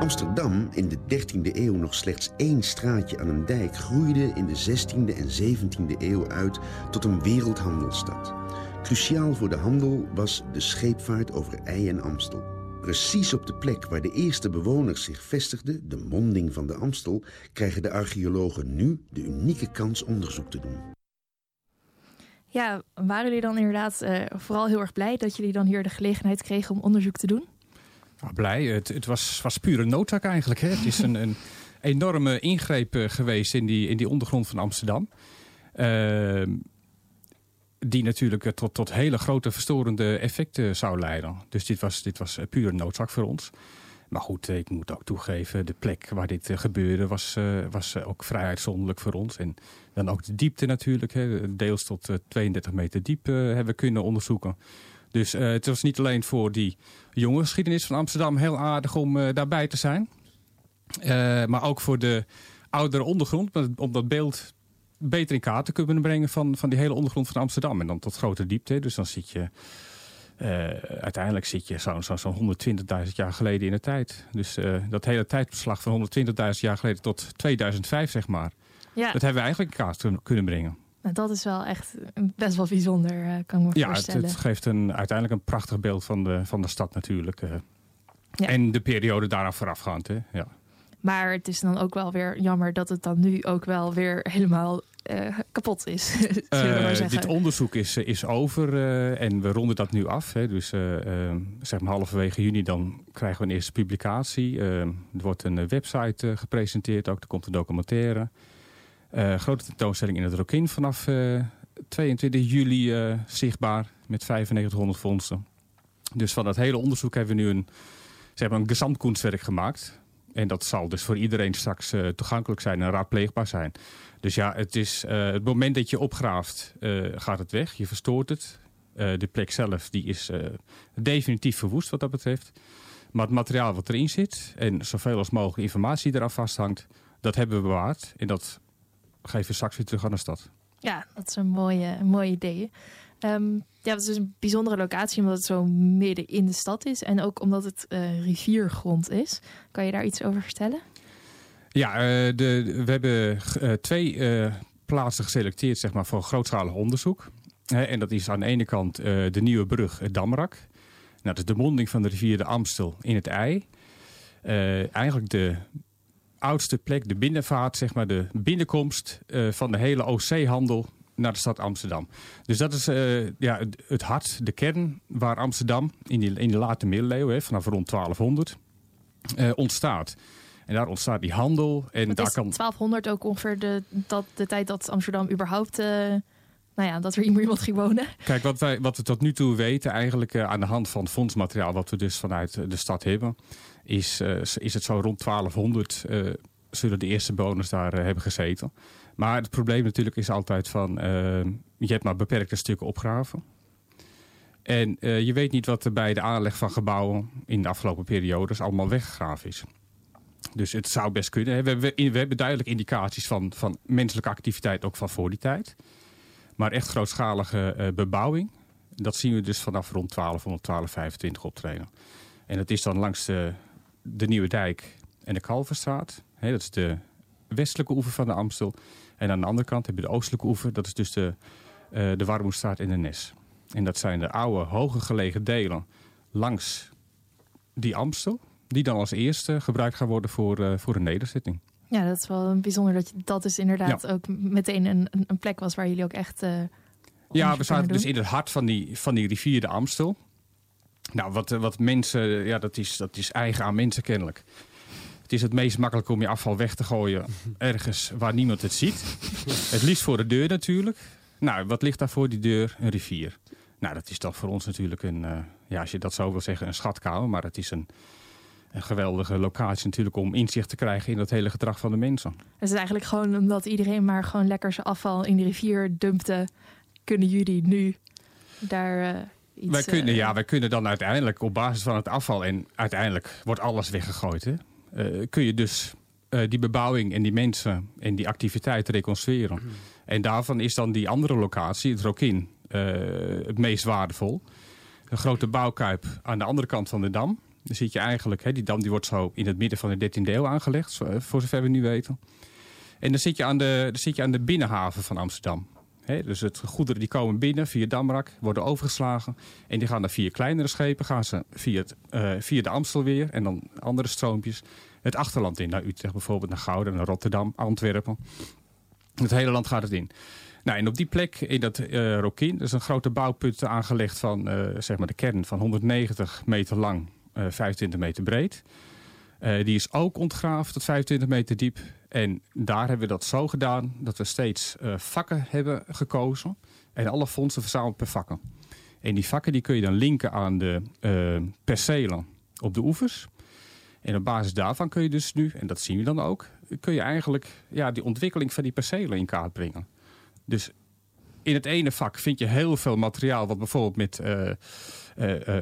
Amsterdam, in de 13e eeuw nog slechts één straatje aan een dijk, groeide in de 16e en 17e eeuw uit tot een wereldhandelsstad. Cruciaal voor de handel was de scheepvaart over IJ en Amstel. Precies op de plek waar de eerste bewoners zich vestigden, de monding van de Amstel, krijgen de archeologen nu de unieke kans onderzoek te doen. Ja, waren jullie dan inderdaad eh, vooral heel erg blij dat jullie dan hier de gelegenheid kregen om onderzoek te doen? Nou, blij. Het, het was, was pure noodzaak eigenlijk. Hè. Het is een, een enorme ingreep eh, geweest in die, in die ondergrond van Amsterdam. Ehm, die natuurlijk eh, tot, tot hele grote verstorende effecten zou leiden. Dus dit was, dit was eh, pure noodzaak voor ons. Maar goed, ik moet ook toegeven, de plek waar dit eh, gebeurde was, was ook vrij uitzonderlijk voor ons. En dan ook de diepte natuurlijk. Deels tot eh, 32 meter diep hebben we kunnen onderzoeken. Dus het was niet alleen voor die jonge geschiedenis van Amsterdam heel aardig om daarbij te zijn. Maar ook voor de oudere ondergrond, om dat beeld beter in kaart te kunnen brengen van, van die hele ondergrond van Amsterdam. En dan tot grote diepte. Dus dan zit je, eh, uiteindelijk zit je zo'n zo, zo'n 120.000 jaar geleden in de tijd. Dus eh, dat hele tijdbeslag van 120.000 jaar geleden tot 2005, zeg maar. Ja, Dat hebben we eigenlijk in kaart kun- kunnen brengen. nou, dat is wel echt best wel bijzonder, eh, kan ik me Ja, het, voorstellen. het geeft een, uiteindelijk een prachtig beeld van de, van de stad natuurlijk. Ja. En de periode daaraan voorafgaand. Hè? Ja. Maar het is dan ook wel weer jammer dat het dan nu ook wel weer helemaal eh, kapot is. zeggen. dit onderzoek is, eh, is over en we ronden dat nu af. Hè. Dus zeg maar halverwege juni dan krijgen we een eerste publicatie. Er wordt een website gepresenteerd, ook er komt een documentaire. Grote tentoonstelling in het Rokin vanaf eh, 22 juli zichtbaar met 9500 vondsten. Dus van dat hele onderzoek hebben we nu een, zeg maar een gezamtkunstwerk gemaakt. En dat zal dus voor iedereen straks toegankelijk zijn en raadpleegbaar zijn. Dus ja, het, is, het moment dat je opgraaft, gaat het weg. Je verstoort het. de plek zelf die is definitief verwoest wat dat betreft. Maar het materiaal wat erin zit en zoveel als mogelijk informatie eraf vasthangt, dat hebben we bewaard. En dat geven we straks weer terug aan de stad. Ja, dat is een mooie, een mooi idee. Um, ja, het is dus een bijzondere locatie omdat het zo midden in de stad is. En ook omdat het uh, riviergrond is. Kan je daar iets over vertellen? Ja, uh, de, we hebben uh, twee plaatsen geselecteerd zeg maar, voor grootschalig onderzoek. en dat is aan de ene kant de Nieuwe Brug, Damrak. Nou, dat is de monding van de rivier de Amstel in het IJ. eigenlijk de oudste plek, de binnenvaart, zeg maar de binnenkomst van de hele Oostzeehandel naar de stad Amsterdam. Dus dat is uh, ja, het, het, hart, de kern waar Amsterdam in, die, in de late middeleeuwen, vanaf rond 1200, uh, eh, ontstaat. En daar ontstaat die handel. En dat daar is kan... 1200 ook ongeveer de, dat, de tijd dat Amsterdam überhaupt... nou ja, dat er iemand ging wonen. Kijk, wat, wij, wat we tot nu toe weten, eigenlijk aan de hand van fondsmateriaal... wat we dus vanuit de stad hebben is, is het zo rond 1200 uh, eh, zullen de eerste bewoners daar hebben gezeten. Maar het probleem natuurlijk is altijd van, je hebt maar beperkte stukken opgraven. En je weet niet wat er bij de aanleg van gebouwen in de afgelopen periodes allemaal weggegraven is. Dus het zou best kunnen. We, we, we hebben duidelijk indicaties van, van menselijke activiteit ook van voor die tijd. Maar echt grootschalige bebouwing, dat zien we dus vanaf rond 1200, 1225 optreden. En dat is dan langs de, de Nieuwe Dijk en de Kalverstraat. dat is de westelijke oever van de Amstel. En aan de andere kant heb je de oostelijke oever. Dat is dus de, uh, de Warmoestraat en de Nes. En dat zijn de oude, hoger gelegen delen langs die Amstel. Die dan als eerste gebruikt gaan worden voor, uh, voor een nederzetting. Ja, dat is wel bijzonder dat je, dat is inderdaad ook meteen een, een plek was waar jullie ook echt... Uh, ja, we zaten dus in het hart van die, van die rivier de Amstel. Nou, wat, wat mensen, ja, dat is, dat is eigen aan mensen kennelijk. Het is het meest makkelijk om je afval weg te gooien ergens waar niemand het ziet. Het liefst voor de deur natuurlijk. Nou, wat ligt daar voor die deur? Een rivier. Nou, dat is toch voor ons natuurlijk een, uh, ja, als je dat zo wil zeggen, een schatkamer. Maar het is een, een geweldige locatie natuurlijk om inzicht te krijgen in het hele gedrag van de mensen. Het is eigenlijk gewoon omdat iedereen maar gewoon lekker zijn afval in de rivier dumpte, kunnen jullie nu daar... Uh wij kunnen, eh, ja, wij kunnen dan uiteindelijk op basis van het afval... en uiteindelijk wordt alles weggegooid. Hè? Uh, kun je dus uh, die bebouwing en die mensen en die activiteiten reconstrueren. Mm. En daarvan is dan die andere locatie, het Rokin, uh, het meest waardevol. Een grote bouwkuip aan de andere kant van de dam. Dan zit je eigenlijk, hè, die dam die wordt zo in het midden van de 13e eeuw aangelegd, voor zover we nu weten. En dan zit je aan de, dan zit je aan de binnenhaven van Amsterdam dus het goederen die komen binnen via Damrak, worden overgeslagen. En die gaan naar vier kleinere schepen, gaan ze via, het, uh, via de Amstel weer en dan andere stroompjes het achterland in. Naar Utrecht bijvoorbeeld, naar Gouden, naar Rotterdam, Antwerpen. Het hele land gaat het in. Nou, en op die plek, in dat uh, Rokin, is een grote bouwput aangelegd van uh, zeg maar de kern van 190 meter lang, 25 meter breed. die is ook ontgraven tot 25 meter diep. En daar hebben we dat zo gedaan dat we steeds uh, vakken hebben gekozen. En alle fondsen verzameld per vakken. En die vakken die kun je dan linken aan de uh, percelen op de oevers. En op basis daarvan kun je dus nu, en dat zien we dan ook... kun je eigenlijk ja, die ontwikkeling van die percelen in kaart brengen. Dus in het ene vak vind je heel veel materiaal... wat bijvoorbeeld met uh,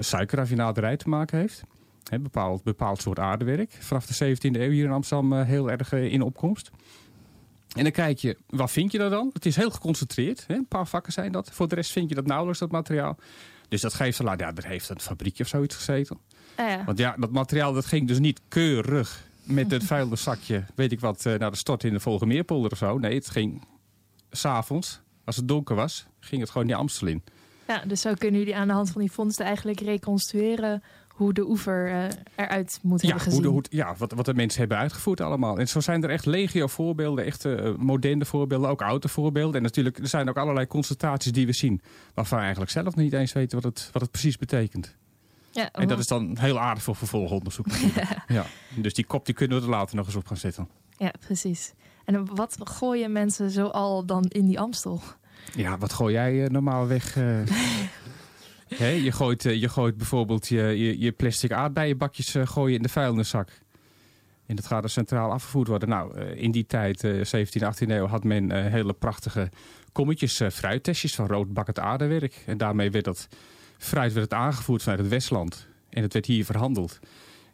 suikerraffinaderij te maken heeft een bepaald, bepaald soort aardewerk. Vanaf de 17e eeuw hier in Amsterdam uh, heel erg uh, in opkomst. En dan kijk je, wat vind je daar dan? Het is heel geconcentreerd. Hè? Een paar vakken zijn dat. Voor de rest vind je dat nauwelijks, dat materiaal. Dus dat geeft al, ja, er heeft een fabriekje of zoiets gezeten. Ah, ja. Want ja, dat materiaal dat ging dus niet keurig met het vuilniszakje, weet ik wat, uh, naar de stort in de Volgemeerpolder of zo. Nee, het ging s'avonds, als het donker was, ging het gewoon die Amstel in. Ja, dus zo kunnen jullie aan de hand van die vondsten eigenlijk reconstrueren hoe de oever uh, eruit moet ja, hebben gezien. Hoe de, hoe, ja, wat, wat de mensen hebben uitgevoerd allemaal. En zo zijn er echt legio voorbeelden, echt uh, moderne voorbeelden, ook oude voorbeelden. En natuurlijk, er zijn ook allerlei concentraties die we zien... waarvan we eigenlijk zelf niet eens weten wat het, wat het precies betekent. Ja, en dat is dan heel aardig voor vervolgonderzoek. ja. ja. Dus die kop die kunnen we er later nog eens op gaan zetten. Ja, precies. En wat gooien mensen zo al dan in die Amstel? Ja, wat gooi jij uh, normaal weg? je, gooit, eh, je gooit bijvoorbeeld je, je, je plastic aardbeienbakjes uh, gooi in de vuilniszak. En dat gaat er centraal afgevoerd worden. Nou, in die tijd, 17, 18 eeuw, had men hele prachtige kommetjes fruittestjes van roodbakkend aardewerk. En daarmee werd dat fruit werd het aangevoerd vanuit het Westland. En het werd hier verhandeld.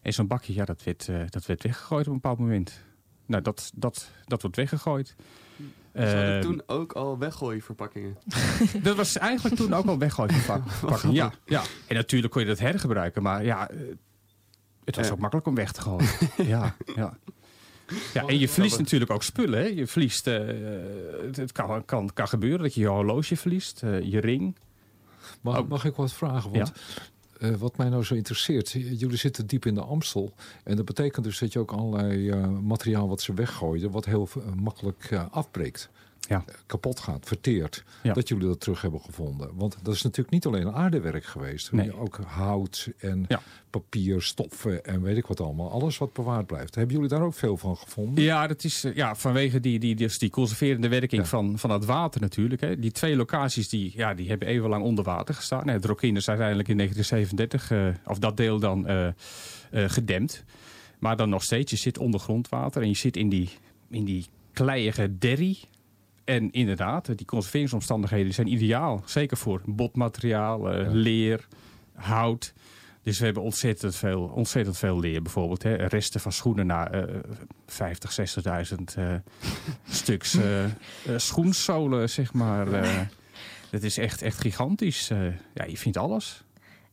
En zo'n bakje, ja, dat werd, dat werd weggegooid op een bepaald moment. Nou, dat, dat, dat wordt weggegooid. Ze hadden toen ook al weggooiverpakkingen. dat was eigenlijk toen ook al weggooiverpakkingen. ja, ja. En natuurlijk kon je dat hergebruiken, maar ja, het was ook makkelijk om weg te gooien. ja, ja. Ja, en je verliest natuurlijk ook spullen. Hè? Je verliest, uh, het kan, kan, kan gebeuren dat je je horloge verliest, uh, je ring. Mag, mag ik wat vragen? Want uh, wat mij nou zo interesseert, jullie zitten diep in de Amstel. En dat betekent dus dat je ook allerlei materiaal wat ze weggooien, wat heel makkelijk afbreekt ja. kapot gaat, verteert. Dat jullie dat terug hebben gevonden. Want dat is natuurlijk niet alleen aardewerk geweest. Nee. Ook hout en papier, stoffen en weet ik wat allemaal. Alles wat bewaard blijft. Hebben jullie daar ook veel van gevonden? Ja, dat is eh, ja, vanwege die, die, dus die conserverende werking van, van het water natuurlijk. Hè. Die twee locaties die, ja, die hebben even lang onder water gestaan. Het Rokin is uiteindelijk in 1937, uh, of dat deel dan, uh, gedempt. Maar dan nog steeds, je zit onder grondwater en je zit in die, in die kleiige derry en inderdaad, die conserveringsomstandigheden zijn ideaal. Zeker voor botmateriaal, uh, leer, hout. Dus we hebben ontzettend veel, ontzettend veel leer bijvoorbeeld. Hè. Resten van schoenen na uh, 50, 60.000 uh, stuks uh, schoensolen, zeg maar. dat is echt, echt gigantisch. ja, je vindt alles.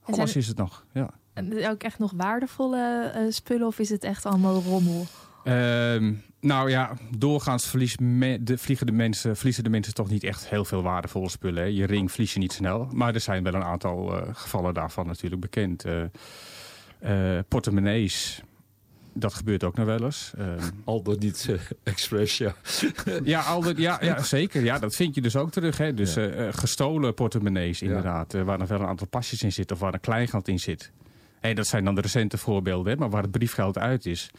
Alles is het nog, ja. En ook echt nog waardevolle spullen of is het echt allemaal rommel? Ehm, nou ja, doorgaans verlies de, vliegen de mensen, verliezen de mensen toch niet echt heel veel waardevolle spullen. Hè. Je ring verlies je niet snel. Maar er zijn wel een aantal uh, gevallen daarvan natuurlijk bekend. Uh, uh, portemonnees, dat gebeurt ook nog wel eens. Uh, al dat niet uh, expres, ja. ja, al dat, ja, ja, zeker. Ja, dat vind je dus ook terug. Hè. Dus ja. gestolen portemonnees inderdaad. waar nog wel een aantal pasjes in zitten of waar een kleingeld in zit. Hey, dat zijn dan de recente voorbeelden. Hè, maar waar het briefgeld uit is...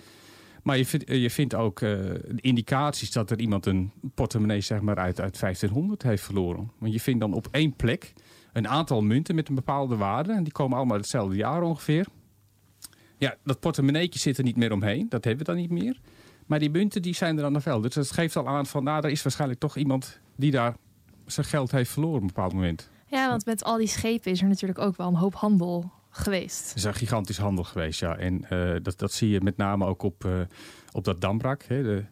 Maar je, vindt, je vindt ook uh, indicaties dat er iemand een portemonnee zeg maar, uit, uit 1500 heeft verloren. Want je vindt dan op één plek een aantal munten met een bepaalde waarde. En die komen allemaal hetzelfde jaar ongeveer. Ja, dat portemonneetje zit er niet meer omheen. Dat hebben we dan niet meer. Maar die munten die zijn er dan nog wel. Dus dat geeft al aan van, nou, er is waarschijnlijk toch iemand die daar zijn geld heeft verloren op een bepaald moment. Ja, want met al die schepen is er natuurlijk ook wel een hoop handel geweest. Het is een gigantisch handel geweest, ja. En uh, dat, dat zie je met name ook op, uh, op dat Dambrak. Hè. De,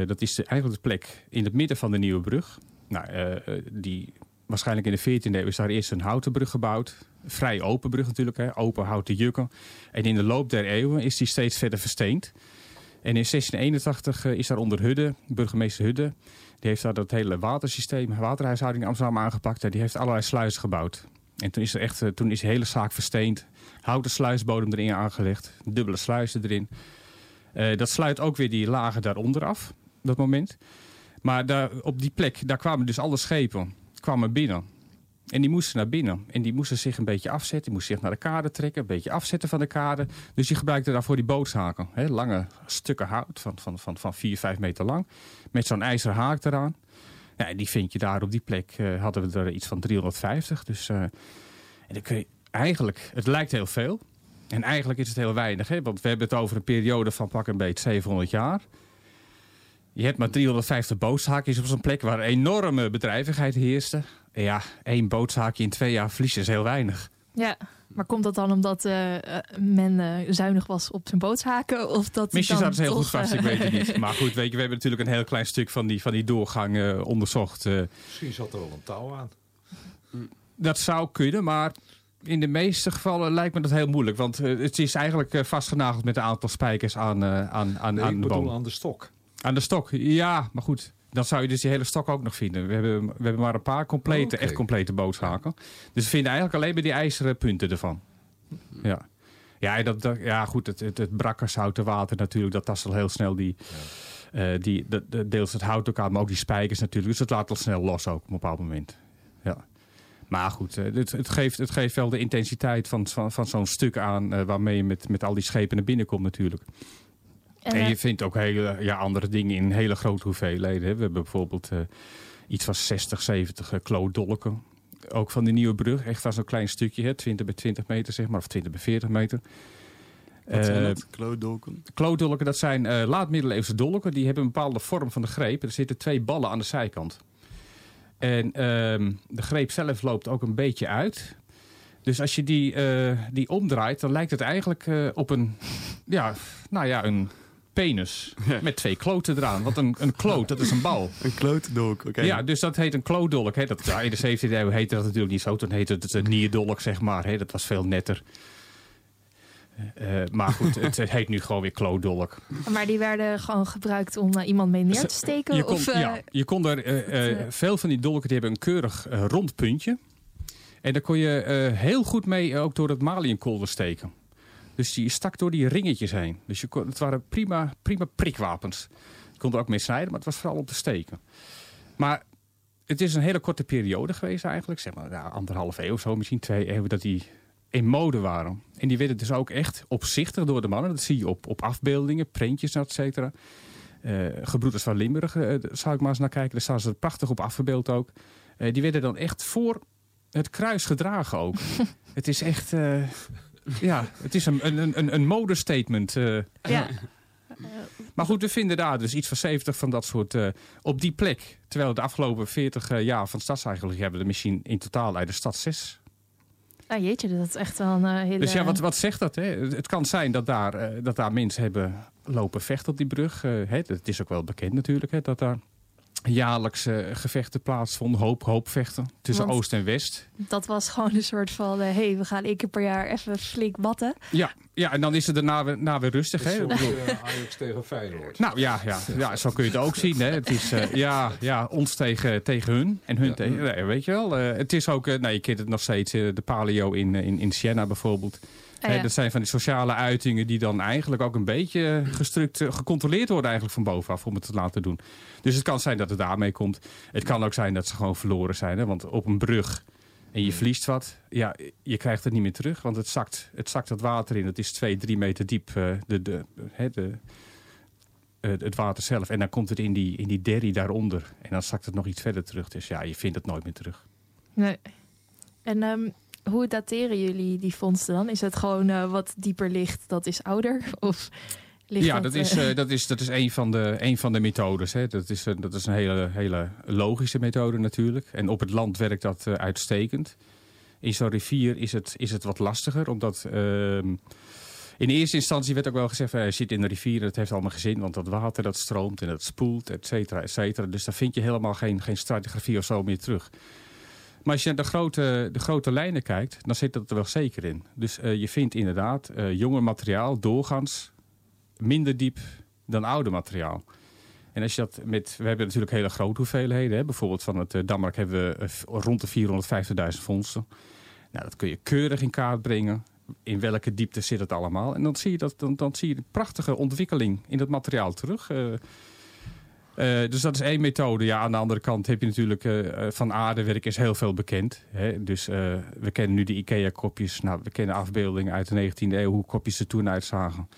uh, dat is eigenlijk de plek in het midden van de Nieuwe Brug. Nou, die, waarschijnlijk in de 14e eeuw is daar eerst een houten brug gebouwd. Vrij open brug natuurlijk, hè. open houten jukken. En in de loop der eeuwen is die steeds verder versteend. En in 1681 is daar onder Hudde, burgemeester Hudde... die heeft daar dat hele watersysteem, waterhuishouding Amsterdam aangepakt... en die heeft allerlei sluizen gebouwd. En toen is, er echt, eh, toen is de hele zaak versteend. Houten sluisbodem erin aangelegd. Dubbele sluizen erin. Uh, dat sluit ook weer die lagen daaronder af. Dat moment. Maar daar, op die plek, daar kwamen dus alle schepen kwamen binnen. En die moesten naar binnen. En die moesten zich een beetje afzetten. Die moesten zich naar de kade trekken. Een beetje afzetten van de kade. Dus die gebruikten daarvoor die bootshaken. Hè, lange stukken hout van, van, van, van 4, 5 meter lang. Met zo'n ijzeren haak eraan. Ja, die vind je daar op die plek. Uh, hadden we er iets van 350. Dus uh, en dan kun je eigenlijk, het lijkt heel veel. En eigenlijk is het heel weinig. Hè? Want we hebben het over een periode van pak een beetje 700 jaar. Je hebt maar 350 bootshaakjes op zo'n plek waar enorme bedrijvigheid heerste. Ja, één bootshaakje in twee jaar verliezen is heel weinig. Ja, maar komt dat dan omdat uh, men uh, zuinig was op zijn bootshaken? Of dat Misschien staat het heel goed vast, ik weet het niet. Maar goed, weet je, we hebben natuurlijk een heel klein stuk van die, van die doorgang uh, onderzocht. Misschien zat er wel een touw aan. Dat zou kunnen, maar in de meeste gevallen lijkt me dat heel moeilijk. Want het is eigenlijk vastgenageld met een aantal spijkers aan, aan, aan, nee, aan de boom. aan de stok. Aan de stok, ja, maar goed. Dan zou je dus die hele stok ook nog vinden. We hebben, we hebben maar een paar complete, okay. echt complete boodschaken. Dus we vinden eigenlijk alleen maar die ijzeren punten ervan. Ja. Ja, dat, dat, ja goed, het, het, het brakkershouten water natuurlijk, dat tast al heel snel die, ja. uh, die de, de, deels het hout ook aan, maar ook die spijkers natuurlijk. Dus het laat al snel los ook op een bepaald moment. Ja. Maar goed, uh, het, het, geeft, het geeft wel de intensiteit van, van, van zo'n stuk aan, uh, waarmee je met, met al die schepen naar binnen komt natuurlijk. En, en je vindt ook hele ja, andere dingen in hele grote hoeveelheden. Hè. We hebben bijvoorbeeld iets van 60, 70 kloodolken ook van de nieuwe brug. Echt van zo'n klein stukje, hè, 20 bij 20 meter zeg maar, of 20 bij 40 meter. Wat zijn Eh, dat? Klootdolken? Klootdolken, dat zijn eh laat-middeleeuwse dolken. Die hebben een bepaalde vorm van de greep. Er zitten twee ballen aan de zijkant. En ehm, de greep zelf loopt ook een beetje uit. Dus als je die, eh, die omdraait, dan lijkt het eigenlijk eh, op een, ja, nou ja, een penis met twee kloten eraan. Want een, een kloot, dat is een bal. Een klootdolk, oké. Ja, dus dat heet een klootdolk. Hè. Dat, ja, in de 17e eeuw heette dat natuurlijk niet zo. Toen heette het een nierdolk, zeg maar. Hè. Dat was veel netter. Eh, maar goed, het, heet nu gewoon weer klootdolk. Maar die werden gewoon gebruikt om eh, iemand mee neer te steken? Je kon, of, eh, ja, je kon er, eh, eh, veel van die dolken die hebben een keurig eh, rond puntje. En daar kon je eh, heel goed mee ook door het maliënkolder steken. Dus die stak door die ringetjes heen. Dus je kon, het waren prima, prima prikwapens. Je kon er ook mee snijden, maar het was vooral om te steken. Maar het is een hele korte periode geweest eigenlijk. Zeg maar anderhalf eeuw zo, misschien twee eeuwen, dat die in mode waren. En die werden dus ook echt opzichtig door de mannen. Dat zie je op, op afbeeldingen, prentjes, et cetera. Eh, Gebroeders van Limburg, eh, daar zou ik maar eens naar kijken. Daar staan ze prachtig op afgebeeld ook. Eh, die werden dan echt voor het kruis gedragen ook. het is echt... ja, het is een, een, een, een modestatement. eh. ja. Maar goed, we vinden daar dus iets van 70 van dat soort eh, op die plek. Terwijl de afgelopen 40 eh, jaar van stadseigenlijk hebben we misschien in totaal uit de stad 6 Ah, jeetje, dat is echt wel een hele... dus ja, wat, wat zegt dat? Hè? Het kan zijn dat daar, dat daar mensen hebben lopen vechten op die brug. Hè? Het is ook wel bekend natuurlijk hè, dat daar jaarlijks eh, gevechten plaatsvonden. Hoop, hoop vechten tussen Want- Oost en West. Dat was gewoon een soort van... Hé, hey, we gaan één keer per jaar even flink batten. Ja, ja en dan is het daarna weer, na weer rustig. Hè? Bedoel, eh, Ajax tegen Feyenoord. Nou ja, ja, ja, zo kun je het ook zien. Hè. Het is eh, ja, ja, ons tegen, tegen hun en hun Ja. tegen... Nee, weet je wel, eh, het is ook... eh, nou, je kent het nog steeds, eh, de paleo in, eh, in, in Siena bijvoorbeeld. Ah, dat zijn van die sociale uitingen die dan eigenlijk ook een beetje gestruct, eh, gecontroleerd worden eigenlijk van bovenaf om het te laten doen. Dus het kan zijn dat het daarmee komt. Het kan ook zijn dat ze gewoon verloren zijn. Hè? Want op een brug en je verliest wat, ja, je krijgt het niet meer terug. Want het zakt, het zakt het water in. Het is twee, drie meter diep, eh, de, de, hè, de, eh, het water zelf. En dan komt het in die, in die derry daaronder. En dan zakt het nog iets verder terug. Dus ja, je vindt het nooit meer terug. Nee. En ehm, hoe dateren jullie die vondsten dan? Is het gewoon eh, wat dieper ligt, dat is ouder? Of ligt ja, dat, is, eh, eh, dat is, dat is een, van de, een van de methodes. Hè. Dat, is, dat is een hele, hele logische methode natuurlijk. En op het land werkt dat uitstekend. In zo'n rivier is het, is het wat lastiger, omdat... ehm, in eerste instantie werd ook wel gezegd, je zit in de rivier, dat heeft allemaal gezin, want dat water dat stroomt en dat spoelt, et cetera, et cetera. Dus daar vind je helemaal geen, geen stratigrafie of zo meer terug. Maar als je naar de grote, de grote lijnen kijkt, dan zit dat er wel zeker in. Dus eh, je vindt inderdaad eh, jonger materiaal doorgaans minder diep dan oude materiaal. En als je dat met, we hebben natuurlijk hele grote hoeveelheden. Hè? Bijvoorbeeld van het uh, hebben we rond de 450.000 vondsten. Nou, dat kun je keurig in kaart brengen. In welke diepte zit het allemaal? En dan zie je, dat, dan, dan zie je een prachtige ontwikkeling in het materiaal terug. Eh, eh, dus dat is één methode. Ja, aan de andere kant heb je natuurlijk eh, van aardewerk is heel veel bekend. Hè? Dus eh, we kennen nu de IKEA-kopjes. Nou, we kennen afbeeldingen uit de 19e eeuw, hoe kopjes er toen uitzagen.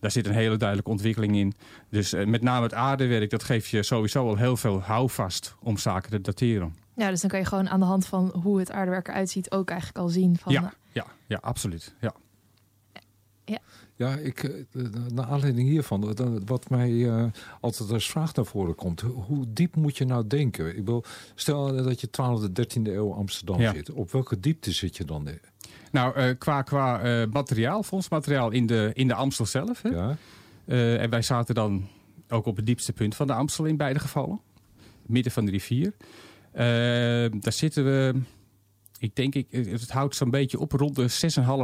Daar zit een hele duidelijke ontwikkeling in. Dus eh, met name het aardewerk, dat geeft je sowieso al heel veel houvast om zaken te dateren. Ja, dus dan kan je gewoon aan de hand van hoe het aardewerk eruit ziet ook eigenlijk al zien van... Ja, ja, ja, absoluut. Ja. Ja, ik, eh, naar aanleiding hiervan, wat mij eh, altijd als vraag naar voren komt. Hoe diep moet je nou denken? Ik bedoel, stel dat je 12e, 13e eeuw Amsterdam Ja. zit. Op welke diepte zit je dan? Nou, eh, qua, qua materiaal, fondsmateriaal in de, in de Amstel zelf. Hè? Ja? En wij zaten dan ook op het diepste punt van de Amstel in beide gevallen. Midden van de rivier. Daar zitten we, ik denk, ik, het houdt zo'n beetje op rond de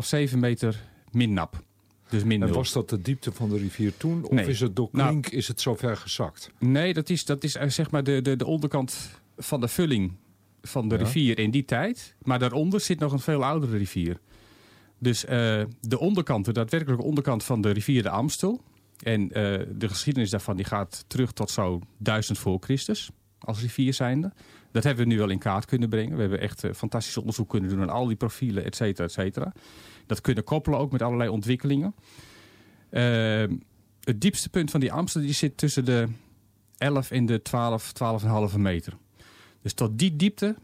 6,5, 7 meter min nap. Dus min En was dat de diepte van de rivier toen? Of Nee. is het door Nou- klink is het zo ver gezakt? Nee, dat is, dat is eh, zeg maar de, de, de onderkant van de vulling van de Ja. rivier in die tijd. Maar daaronder zit nog een veel oudere rivier. Dus eh, de onderkant, de daadwerkelijke onderkant van de rivier de Amstel. En eh, de geschiedenis daarvan die gaat terug tot zo 1000 voor Christus. Als rivier zijnde. Dat hebben we nu wel in kaart kunnen brengen. We hebben echt fantastisch onderzoek kunnen doen aan al die profielen, et cetera, et cetera. Dat kunnen koppelen ook met allerlei ontwikkelingen. Eh, het diepste punt van die Amstel die zit tussen de 11 en de 12, 12,5 meter. Dus tot die diepte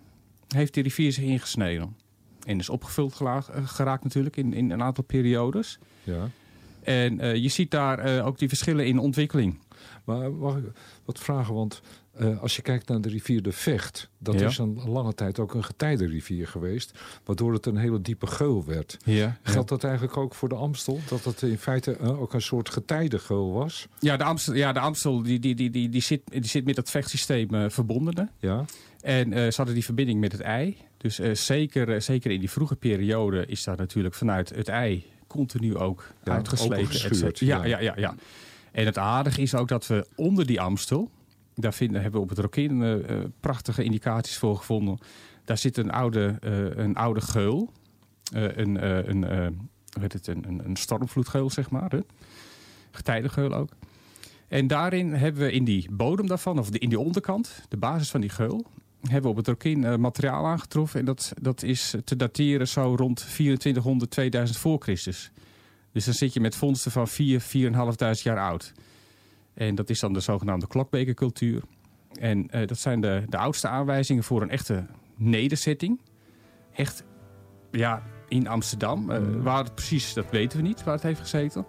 heeft die rivier zich ingesneden. En is opgevuld eh, geraakt natuurlijk in, in een aantal periodes. Ja. En eh, je ziet daar eh, ook die verschillen in ontwikkeling. Maar mag ik wat vragen? Want eh, als je kijkt naar de rivier de Vecht... dat Ja. is een lange tijd ook een getijdenrivier geweest... waardoor het een hele diepe geul werd. Ja, Geldt dat eigenlijk ook voor de Amstel? Dat het in feite eh, ook een soort getijdengeul was? Ja, de Amstel, ja, de Amstel die, die, die, die, die, zit, die zit met dat vechtsysteem eh, verbonden. Ja? En ze hadden die verbinding met het ei. Dus zeker, zeker in die vroege periode is daar natuurlijk vanuit het ei continu ook uitgesleten. ja, ja. ja, ja, ja. En het aardige is ook dat we onder die Amstel, daar vinden, hebben we op het Rokin eh, eh, prachtige indicaties voor gevonden. Daar zit een oude, eh, een oude geul. Een, een, heet het, een, een, stormvloedgeul, zeg maar. Hè? Getijdengeul ook. En daarin hebben we in die bodem daarvan, of in die onderkant, de basis van die geul, hebben we op het Rokin materiaal aangetroffen. En dat, dat is te dateren zo rond 2400, 2000 voor Christus. Dus dan zit je met vondsten van 4, 4.500 jaar oud. En dat is dan de zogenaamde klokbekercultuur. En eh, dat zijn de, de oudste aanwijzingen voor een echte nederzetting. Echt, ja, in Amsterdam. Eh, waar het precies, dat weten we niet, waar het heeft gezeten.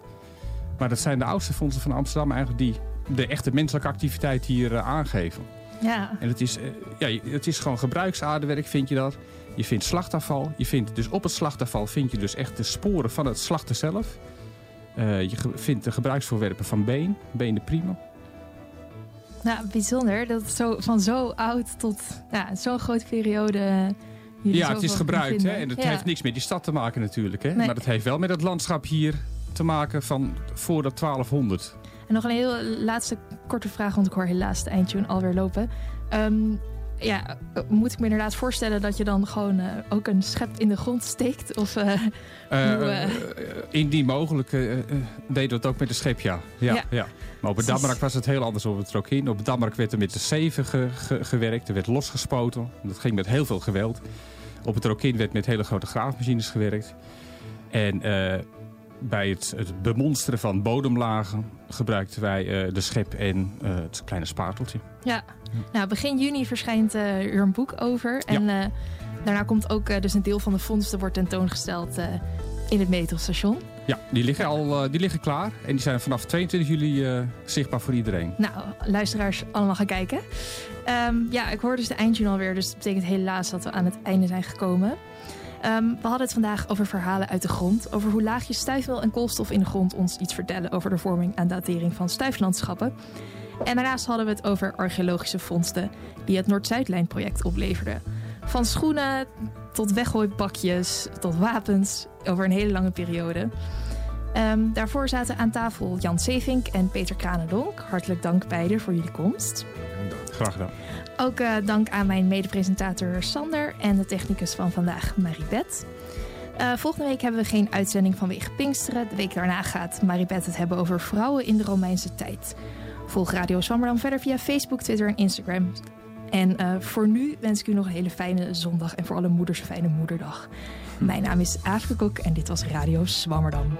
Maar dat zijn de oudste vondsten van Amsterdam eigenlijk die de echte menselijke activiteit hier eh, aangeven. Ja, En het is, ja, het is gewoon gebruiksaardewerk, vind je dat. Je vindt slachtafval. Je vindt dus op het slachtafval vind je dus echt de sporen van het slachten zelf. Eh, je vindt de gebruiksvoorwerpen van been, benen prima. nou, bijzonder. Dat zo, van zo oud tot ja, zo'n grote periode. eh, ja, het is gebruikt. Hè? En het Ja. heeft niks met die stad te maken natuurlijk. Hè? Nee. Maar het heeft wel met het landschap hier te maken van voor de 1200. En nog een heel laatste korte vraag, want ik hoor helaas de eindtune alweer lopen. Ehm, ja, eh, moet ik me inderdaad voorstellen dat je dan gewoon eh, ook een schep in de grond steekt? Of, eh, Eh, Hoe, indien mogelijk deden we het ook met de schep, ja. Ja, Ja. ja. Maar op het. Damrak was het heel anders op het Rokin. Op het Damrak werd er met de zeven ge- ge- gewerkt. Er werd losgespoten. Dat ging met heel veel geweld. Op het Rokin werd met hele grote graafmachines gewerkt. En bij het, het bemonsteren van bodemlagen gebruikten wij eh, de schep en eh, het kleine spaarteltje. ja. Nou, begin juni verschijnt eh, er een boek over. En daarna komt ook dus een deel van de vondsten wordt tentoongesteld in het metrostation. Ja, die liggen al die liggen klaar. En die zijn vanaf 22 juli zichtbaar voor iedereen. Nou, luisteraars, allemaal gaan kijken. Ehm, ja, ik hoor dus de eindtune alweer. Dus dat betekent helaas dat we aan het einde zijn gekomen. Ehm, we hadden het vandaag over verhalen uit de grond. Over hoe laagjes stuifmeel en koolstof in de grond ons iets vertellen over de vorming en datering van stuiflandschappen. En daarnaast hadden we het over archeologische vondsten die het Noord-Zuidlijn-project opleverden. Van schoenen tot weggooibakjes tot wapens over een hele lange periode. Ehm, daarvoor zaten aan tafel Jan Sevink en Peter Kranendonk. Hartelijk dank beiden voor jullie komst. Graag gedaan. Ook eh, dank aan mijn medepresentator Sander en de technicus van vandaag, Maribeth. Eh, volgende week hebben we geen uitzending vanwege Pinksteren. De week daarna gaat Maribeth het hebben over vrouwen in de Romeinse tijd. Volg Radio Zwammerdam verder via Facebook, Twitter en Instagram. En eh, voor nu wens ik u nog een hele fijne zondag en voor alle moeders een fijne moederdag. Mijn naam is Aafke Kok en dit was Radio Zwammerdam.